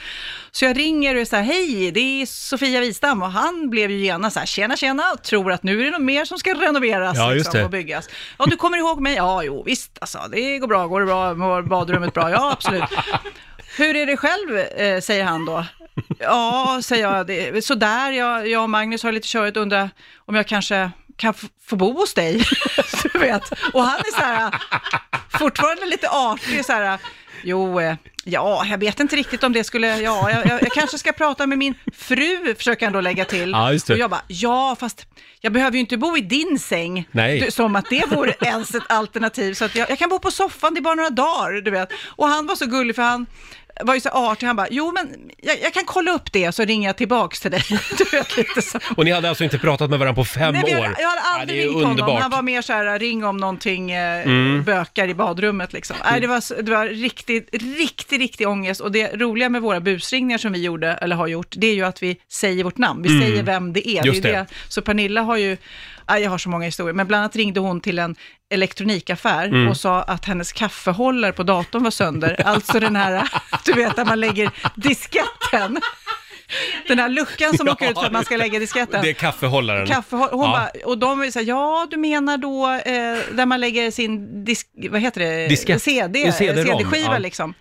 Så jag ringer och är så här, hej, det är Sofia Wistam, och han blev ju genast så här, tjena, tjena, och tror att nu är det något mer som ska renoveras Ja, liksom, och byggas. Ja, du kommer ihåg mig? Ja, jo, visst, alltså, det går bra, går det bra, mår badrummet bra? Ja, absolut. Hur är det själv, eh, säger han då. Ja, säger jag, det är sådär, jag, jag och Magnus har lite körigt, undrar om jag kanske kan få bo hos dig. du vet. Och han är så här, fortfarande lite artig, så här, jo, eh, ja, jag vet inte riktigt om det skulle, ja, jag, jag, jag kanske ska prata med min fru, försöker han då lägga till. Ja, just det. Och jag bara, ja, fast jag behöver ju inte bo i din säng. Nej. Du, som att det vore ens ett alternativ. Så att jag, jag kan bo på soffan, det är bara några dagar, du vet. Och han var så gullig, för han var ju så artig, han bara, jo men jag, jag kan kolla upp det, så ringer jag tillbaks till dig. Du vet, lite så. Och ni hade alltså inte pratat med varandra på fem Nej, men jag, år? jag Ja, aldrig det är ringt honom, underbart. han var mer så här, ring om någonting eh, Mm. bökar i badrummet liksom. Nej, det var, så- det var riktigt, riktigt, riktig ångest. Och det roliga med våra busringningar som vi gjorde, eller har gjort, det är ju att vi säger vårt namn, vi Mm. säger vem det är. Just det är det. det. Så Pernilla har ju, ja, jag har så många historier, men bland annat ringde hon till en elektronikaffär Mm. och sa att hennes kaffehållare på datorn var sönder. Alltså den här, du vet, där man lägger disketten. Den här luckan som Ja. åker ut för att man ska lägga disketten. Det är kaffehållaren. Kaffe, hon Ja. bara, och de säger ja du menar då eh, där man lägger sin disk, vad heter det? Diskett. CD, CD-ROM, CD-skiva ja. liksom.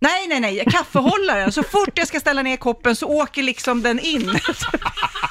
Nej, nej, nej, kaffehållaren. Så fort jag ska ställa ner koppen så åker liksom den in.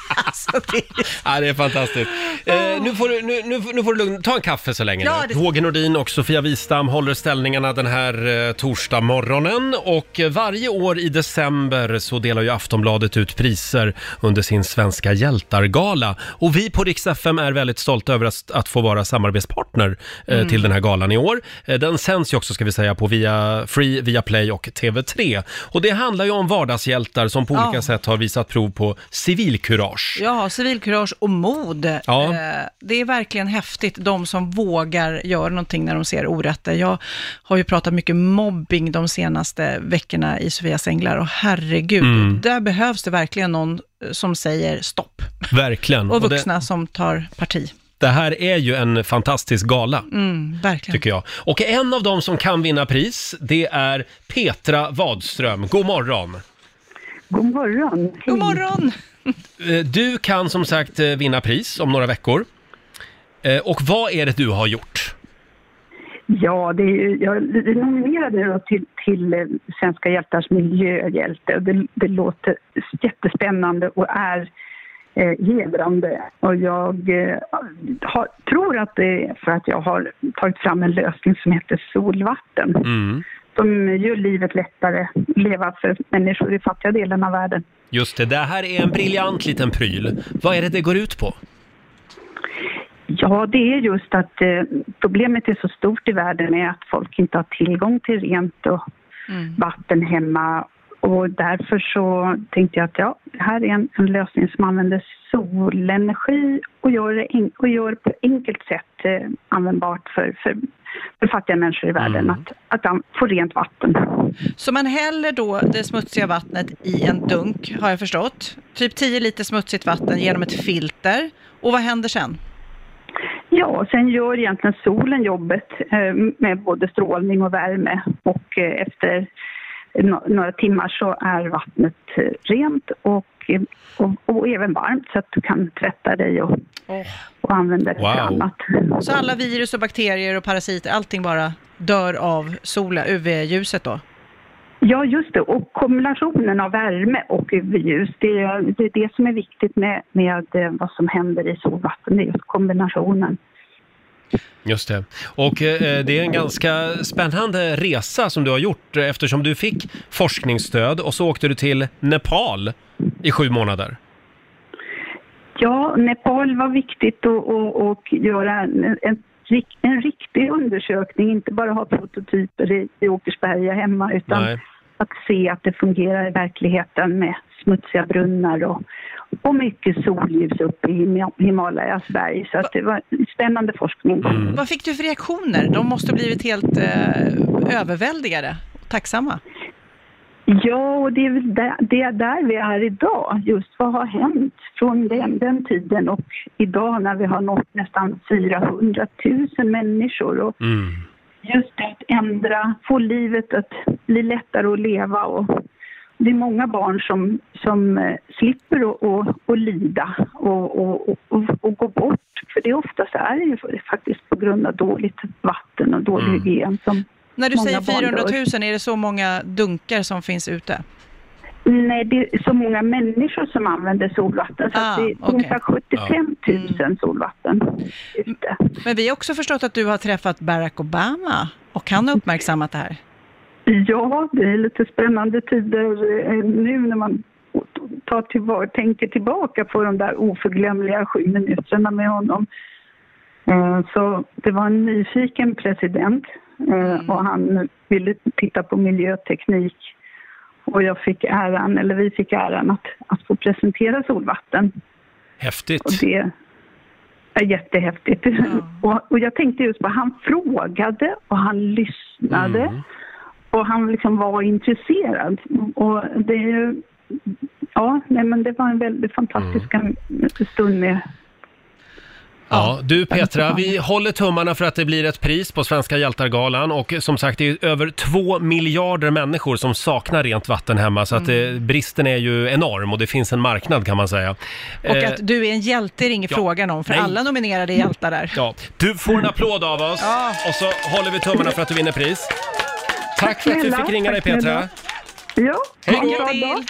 alltså, det Ja, det är fantastiskt. Eh, nu, får du, nu, nu, nu får du lugn, ta en kaffe så länge Ja, nu. det- Roger Nordin och Sofia Wistam håller ställningarna den här eh, torsdag morgonen och eh, varje år i december så delar ju Aftonbladet ut priser under sin Svenska hjältar-gala. Och vi på Rix FM är väldigt stolta över att, att få vara samarbetspartner eh, Mm. till den här galan i år. Eh, den sänds ju också ska vi säga på via Free, via Play och TV3. Och det handlar ju om vardagshjältar som på Ja. olika sätt har visat prov på civilkurage. Ja, civilkurage och mod. Ja. Eh, Det är verkligen häftigt, de som vågar göra någonting när de ser orätter. Jag har ju pratat mycket mobbing de senaste veckorna i Sofias Änglar och herregud, Mm. där behövs det verkligen någon eh, som säger stopp. Verkligen. Och det- vuxna som tar parti. Det här är ju en fantastisk gala, Mm, verkligen. tycker jag. Och en av dem som kan vinna pris, det är Petra Wadström. God morgon! God morgon. God morgon! Eh, Du kan som sagt eh, vinna pris om några veckor. Eh, Och vad är det du har gjort? Ja, det är, jag är nominerad till, till Svenska hjältars miljöhjälte. Det, det låter jättespännande och är eh, hedrande. Och jag eh, har, tror att det är för att jag har tagit fram en lösning som heter solvatten. Mm. Som gör livet lättare att leva för människor i fattiga delen av världen. Just det, det här är en briljant liten pryl. Vad är det det går ut på? Ja, det är just att eh, problemet är så stort i världen med att folk inte har tillgång till rent och vatten hemma. Och därför så tänkte jag att ja, här är en, en lösning som använder solenergi och gör det en, och gör på enkelt sätt eh, användbart för, för, för fattiga människor i världen att, att de får rent vatten. Så man häller då det smutsiga vattnet i en dunk, har jag förstått. Typ 10 liter smutsigt vatten genom ett filter. Och vad händer sen? Ja, sen gör egentligen solen jobbet eh, med både strålning och värme och eh, efter några timmar så är vattnet rent och, och, och även varmt så att du kan tvätta dig och, och använda det till Wow. annat. Så alla virus och bakterier och parasiter, allting bara dör av solen, UV-ljuset då? Ja, just det. Och kombinationen av värme och UV-ljus, det, är- det är det som är viktigt med, med eh, vad som händer i solvatten. Det är just kombinationen. Just det. Och eh, det är en ganska spännande resa som du har gjort eh, eftersom du fick forskningsstöd och så åkte du till Nepal i sju månader. Ja, Nepal var viktigt att att- att göra en, en, en riktig undersökning, inte bara ha prototyper i, i Åkersberga hemma utan Nej. att se att det fungerar i verkligheten med smutsiga brunnar och, och mycket solljus uppe i Hima- Himalayas berg. Så att det var en spännande forskning. Vad fick du för reaktioner? De måste ha blivit helt eh, överväldigade och tacksamma. Ja, och det är väl där, det är där vi är idag. Just vad har hänt från den, den tiden och idag när vi har nått nästan 400 000 människor. Och just det att ändra, få livet att bli lättare att leva. Och det är många barn som, som eh, slipper att lida och, och, och, och, gå bort. För det oftast är det ju faktiskt på grund av dåligt vatten och dålig hygien som När du många säger barn 400 dör. 000, är det så många dunkar som finns ute? Nej, det är så många människor som använder solvatten. Så att det är ungefär 75 000 solvatten. Men vi har också förstått att du har träffat Barack Obama och han har uppmärksammat det här. Ja, det är lite spännande tider eh, nu när man tar tillvara, tänker tillbaka på de där oförglömliga sju minuterna med honom. Eh, Så det var en nyfiken president eh, och han ville titta på miljöteknik. Och jag fick äran, eller vi fick äran att, att få presentera solvatten. Häftigt. Och det är jättehäftigt. Och, och jag tänkte just på, han frågade och han lyssnade. Mm. Och han liksom var intresserad. Och det är ju, ja, nej men det var en väldigt fantastisk stund med Ja, du Petra, vi håller tummarna för att det blir ett pris på Svenska hjältar-galan och som sagt det är över två miljarder människor som saknar rent vatten hemma så att eh, bristen är ju enorm och det finns en marknad kan man säga. Och Eh, att du är en hjälte är inget ja. frågan om, för Nej. alla nominerade är hjältar där. Ja, du får en applåd av oss och så håller vi tummarna för att du vinner pris. Tack för att vi Snälla, fick ringa dig tack Petra. Ja, Hej då.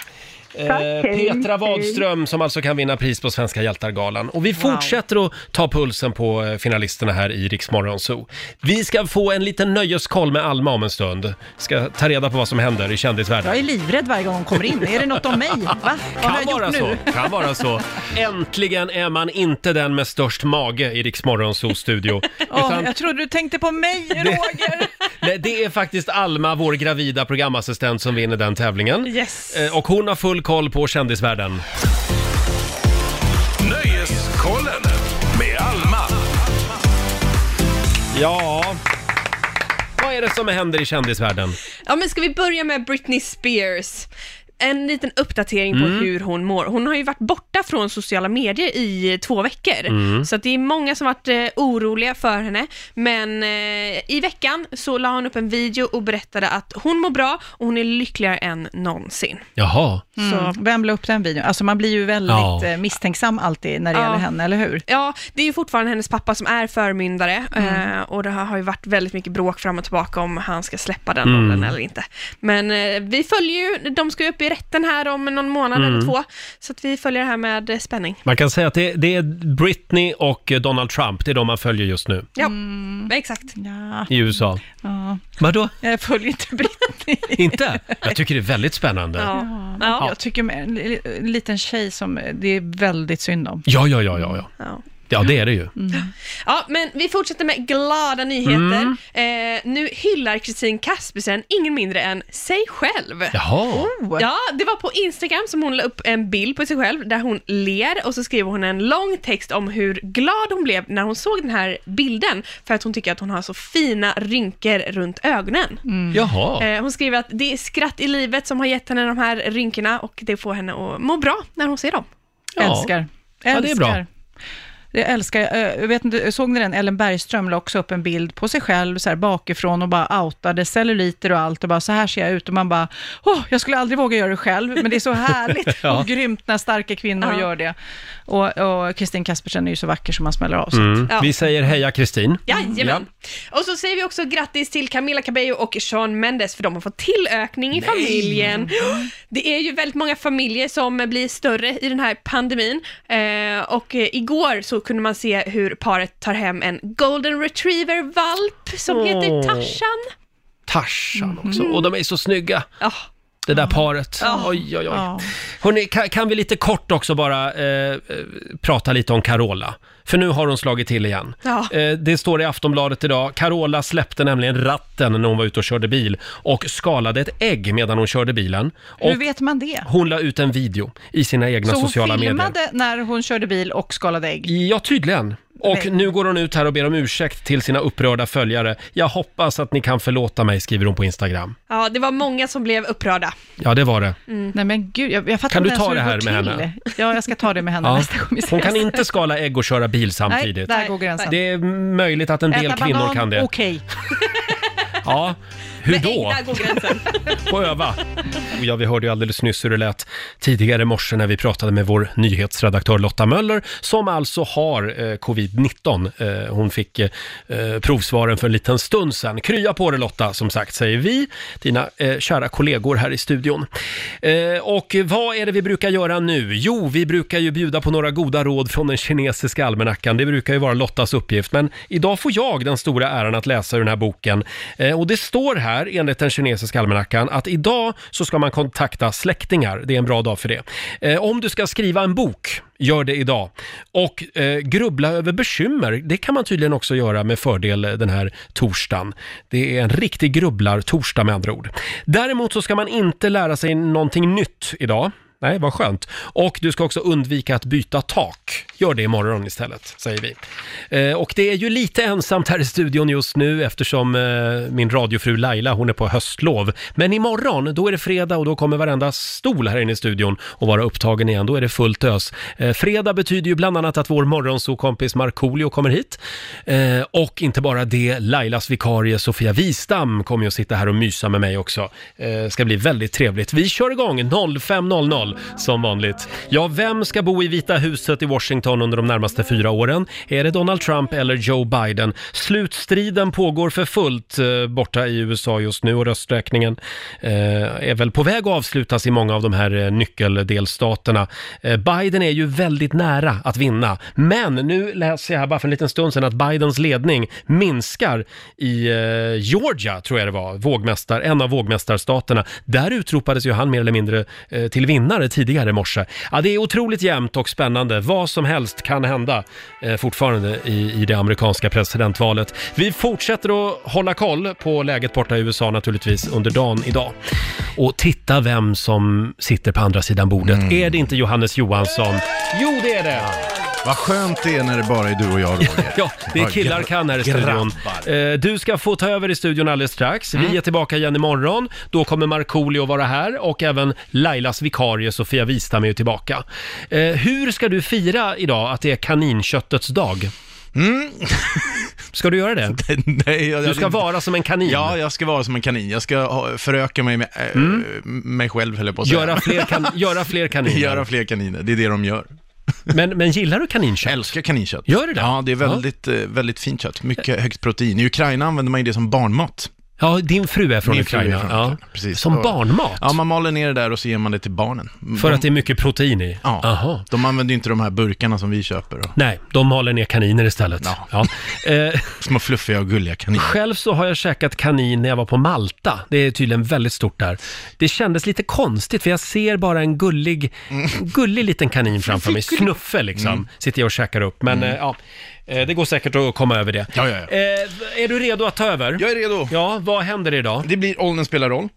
Eh, Petra. Wadström som alltså kan vinna pris på Svenska hjältar-galan. Och vi fortsätter att ta pulsen på eh, finalisterna här i Rix Morgon Zoo. Vi ska få en liten nöjeskoll med Alma om en stund. Ska ta reda på vad som händer i kändisvärlden. Jag är livrädd varje gång hon kommer in. Är det något om mig? Va? Vad har Kan jag vara gjort så, nu? kan vara så. Äntligen är man inte den med störst mage i Rix Morgon Zoo-studio. Åh, Utan jag trodde du tänkte på mig, Roger. nej, det är faktiskt Alma, vår gravida programassistent, som vinner den tävlingen. Yes. Eh, Och hon har full koll på kändisvärlden. Nöjeskollen med Alma. Ja, vad är det som händer i kändisvärlden? Ja, men ska vi börja med Britney Spears? En liten uppdatering på Mm. hur hon mår. Hon har ju varit borta från sociala medier i två veckor, Mm. så att det är många som varit eh, oroliga för henne. Men eh, i veckan så la hon upp en video och berättade att hon mår bra och hon är lyckligare än någonsin. Jaha. Mm. Vem la upp den videon? Alltså man blir ju väldigt Ja. eh, misstänksam alltid när det Ja. gäller henne, eller hur? Ja, det är ju fortfarande hennes pappa som är förmyndare eh, och det har har ju varit väldigt mycket bråk fram och tillbaka om han ska släppa den Mm. rollen eller inte. Men eh, vi följer ju, de ska ju upp i rätten här om någon månad Mm. eller två, så att vi följer det här med eh, spänning. Man kan säga att det, det är Britney och Donald Trump, det är de man följer just nu Ja, exakt. Ja. i USA. ja. Vadå? Jag följer inte Britney. Inte? Jag tycker det är väldigt spännande. Ja. Ja. Ja. Jag tycker med en li- liten tjej som det är väldigt synd om. Ja, ja, ja, ja, ja. Ja. Ja, det är det ju. ja, men vi fortsätter med glada nyheter. Mm. Eh, nu hyllar Kristin Kaspersen ingen mindre än sig själv. Jaha. Oh. Ja, det var på Instagram som hon la upp en bild på sig själv där hon ler och så skriver hon en lång text om hur glad hon blev när hon såg den här bilden för att hon tycker att hon har så fina rynkor runt ögonen. Jaha. Eh, hon skriver att det är skratt i livet som har gett henne de här rynkorna och det får henne att må bra när hon ser dem. Ja. Älskar. Ja, det är bra. Älskar. Jag älskar, eh, jag vet inte, såg ni den? Ellen Bergström la också upp en bild på sig själv så här bakifrån och bara outade celluliter och allt och bara så här ser jag ut och man bara, åh, jag skulle aldrig våga göra det själv, men det är så härligt Ja. och grymt när starka kvinnor Ja. gör det. Och, Kristin Kaspersen är ju så vacker som man smäller av sig. Mm. Ja. Vi säger heja Kristin. Jajamän! Och så säger vi också grattis till Camila Cabello och Sean Mendes för de har fått tillökning i familjen. Det är ju väldigt många familjer som blir större i den här pandemin eh, och eh, igår så kunde man se hur paret tar hem en golden retriever-valp som heter Tarzan. Tarzan också. Och de är så snygga, Ja, det där paret. Ja. Oj, oj, oj. Ja. Hörrni, kan, kan vi lite kort också bara eh, eh, prata lite om Carola? För nu har hon slagit till igen. Ja. Eh, det står i Aftonbladet idag. Carola släppte nämligen ratten när hon var ute och körde bil och skalade ett ägg medan hon körde bilen. Och Hur vet man det? hon la ut en video i sina egna Så hon sociala filmade medier. när hon körde bil och skalade ägg? Ja, tydligen. Och Nej. nu går hon ut här och ber om ursäkt till sina upprörda följare. Jag hoppas att ni kan förlåta mig, skriver hon på Instagram. ja, det var många som blev upprörda. Ja, det var det. Nej men gud, jag, jag fattar Kan du inte ens ta hur det här går med till. henne? Ja, jag ska ta det med henne Ja. nästa gång vi ses. Hon kan inte skala ägg och köra bil samtidigt. Nej, där går gränsen. Det är möjligt att en del Äta kvinnor banan, kan det. okej. Ja, hur Men då? där går gränsen. Få öva. Och ja, vi hörde ju alldeles nyss hur det lät tidigare i morse när vi pratade med vår nyhetsredaktör Lotta Möller, som alltså har eh, covid-19. Eh, hon fick eh, provsvaren för en liten stund sedan. Krya på det Lotta, som sagt, säger vi, dina eh, kära kollegor här i studion. Eh, och vad är det vi brukar göra nu? Jo, vi brukar ju bjuda på några goda råd från den kinesiska almanackan. Det brukar ju vara Lottas uppgift, men idag får jag den stora äran att läsa ur den här boken. Eh, och det står här, enligt den kinesiska almanackan, att idag så ska man kontakta släktingar. Det är en bra dag för det. Eh, om du ska skriva en bok, gör det idag. Och eh, grubbla över bekymmer, det kan man tydligen också göra med fördel eh, den här torsdagen. Det är en riktig grubblar-torsdag med andra ord. Däremot så ska man inte lära sig någonting nytt idag. Nej, vad skönt. Och du ska också undvika att byta tak. Gör det imorgon istället, säger vi. Eh, och det är ju lite ensamt här i studion just nu eftersom eh, min radiofru Laila, hon är på höstlov. Men imorgon, då är det fredag och då kommer varenda stol här inne i studion att vara upptagen igen. Då är det fullt ös. Eh, fredag betyder ju bland annat att vår morgonsokompis Markoolio kommer hit. Eh, och inte bara det, Lailas vikarie Sofia Wistam kommer ju att sitta här och mysa med mig också. Eh, ska bli väldigt trevligt. Vi kör igång 05.00 som vanligt. Ja, vem ska bo i Vita huset i Washington under de närmaste fyra åren? Är det Donald Trump eller Joe Biden? Slutstriden pågår för fullt eh, borta i USA just nu och rösträkningen eh, är väl på väg att avslutas i många av de här eh, nyckeldelstaterna. Eh, Biden är ju väldigt nära att vinna, men nu läser jag här bara för en liten stund sedan att Bidens ledning minskar i eh, Georgia, tror jag det var, vågmästar, en av vågmästarstaterna. Där utropades ju han mer eller mindre eh, till vinnare tidigare i morse. Ja, det är otroligt jämnt och spännande. Vad som helst kan hända eh, fortfarande i, i det amerikanska presidentvalet. Vi fortsätter att hålla koll på läget borta i USA naturligtvis under dagen idag. Och titta vem som sitter på andra sidan bordet. Är det inte Johannes Johansson? Jo, det är det! Vad skönt det är när det bara är du och jag, Roger. Ja, det är killar gra- kan här i studion. grabbar. Eh, Du ska få ta över i studion alldeles strax. Mm. Vi är tillbaka igen imorgon. Då kommer Markoolio vara här och även Lailas vikarie Sofia Wistam är ju tillbaka. Eh, Hur ska du fira idag att det är kaninköttets dag? Ska du göra det? Mm. Nej, jag, Du ska vara som en kanin. Ja, jag ska vara som en kanin. Jag ska ha- föröka mig med äh, Mm. mig själv, höll jag på att säga. Göra fler, kan, göra fler kaniner. Göra fler kaniner, det är det de gör. Men, men gillar du kaninkött? Jag älskar kaninkött. Gör du det? Ja, det är väldigt, eh, väldigt fint kött. Mycket högt protein. I Ukraina använder man ju det som barnmat. Ja, din fru är från Min fru är Ukraina. från ja. Precis. Som Och- barnmat? Ja, man maler ner det där och så ger man det till barnen. För de, att det är mycket protein i? Ja, Aha. de använder ju inte de här burkarna som vi köper. Och Nej, de maler ner kaniner istället. Ja. Eh, små fluffiga och gulliga kaniner. Själv så har jag käkat kanin när jag var på Malta. Det är tydligen väldigt stort där. Det kändes lite konstigt för jag ser bara en gullig, gullig liten kanin framför mig. Snuffe liksom. Mm. Sitter jag och käkar upp. Men eh, ja, eh, det går säkert att komma över det. Ja, ja, ja. Eh, är du redo att ta över? Jag är redo. Ja, vad händer idag? Det blir Åldern spelar roll.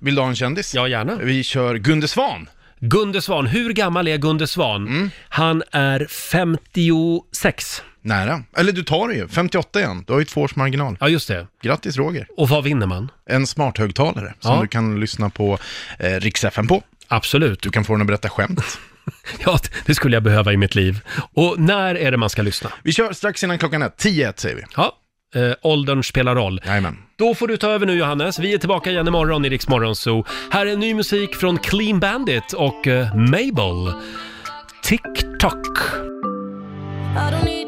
Vill du ha en kändis? Ja, gärna. Vi kör Gunde Svan. Gunde Svan, hur gammal är Gunde Svan? Han är 56. Nära. Eller du tar det ju. 58 igen. Du har ju två års marginal. Ja, just det. Grattis Roger. Och vad vinner man? En smarthögtalare som Ja. du kan lyssna på eh, Rix FM på. Absolut. Du kan få den att berätta skämt. Ja, det skulle jag behöva i mitt liv. Och när är det man ska lyssna? Vi kör strax innan klockan är 10 säger vi. Ja, eh, åldern spelar roll. Jajamän. Då får du ta över nu Johannes. Vi är tillbaka igen imorgon i Rix Morgon Zoo. Här är ny musik från Clean Bandit och eh, Mabel. TikTok. I don't need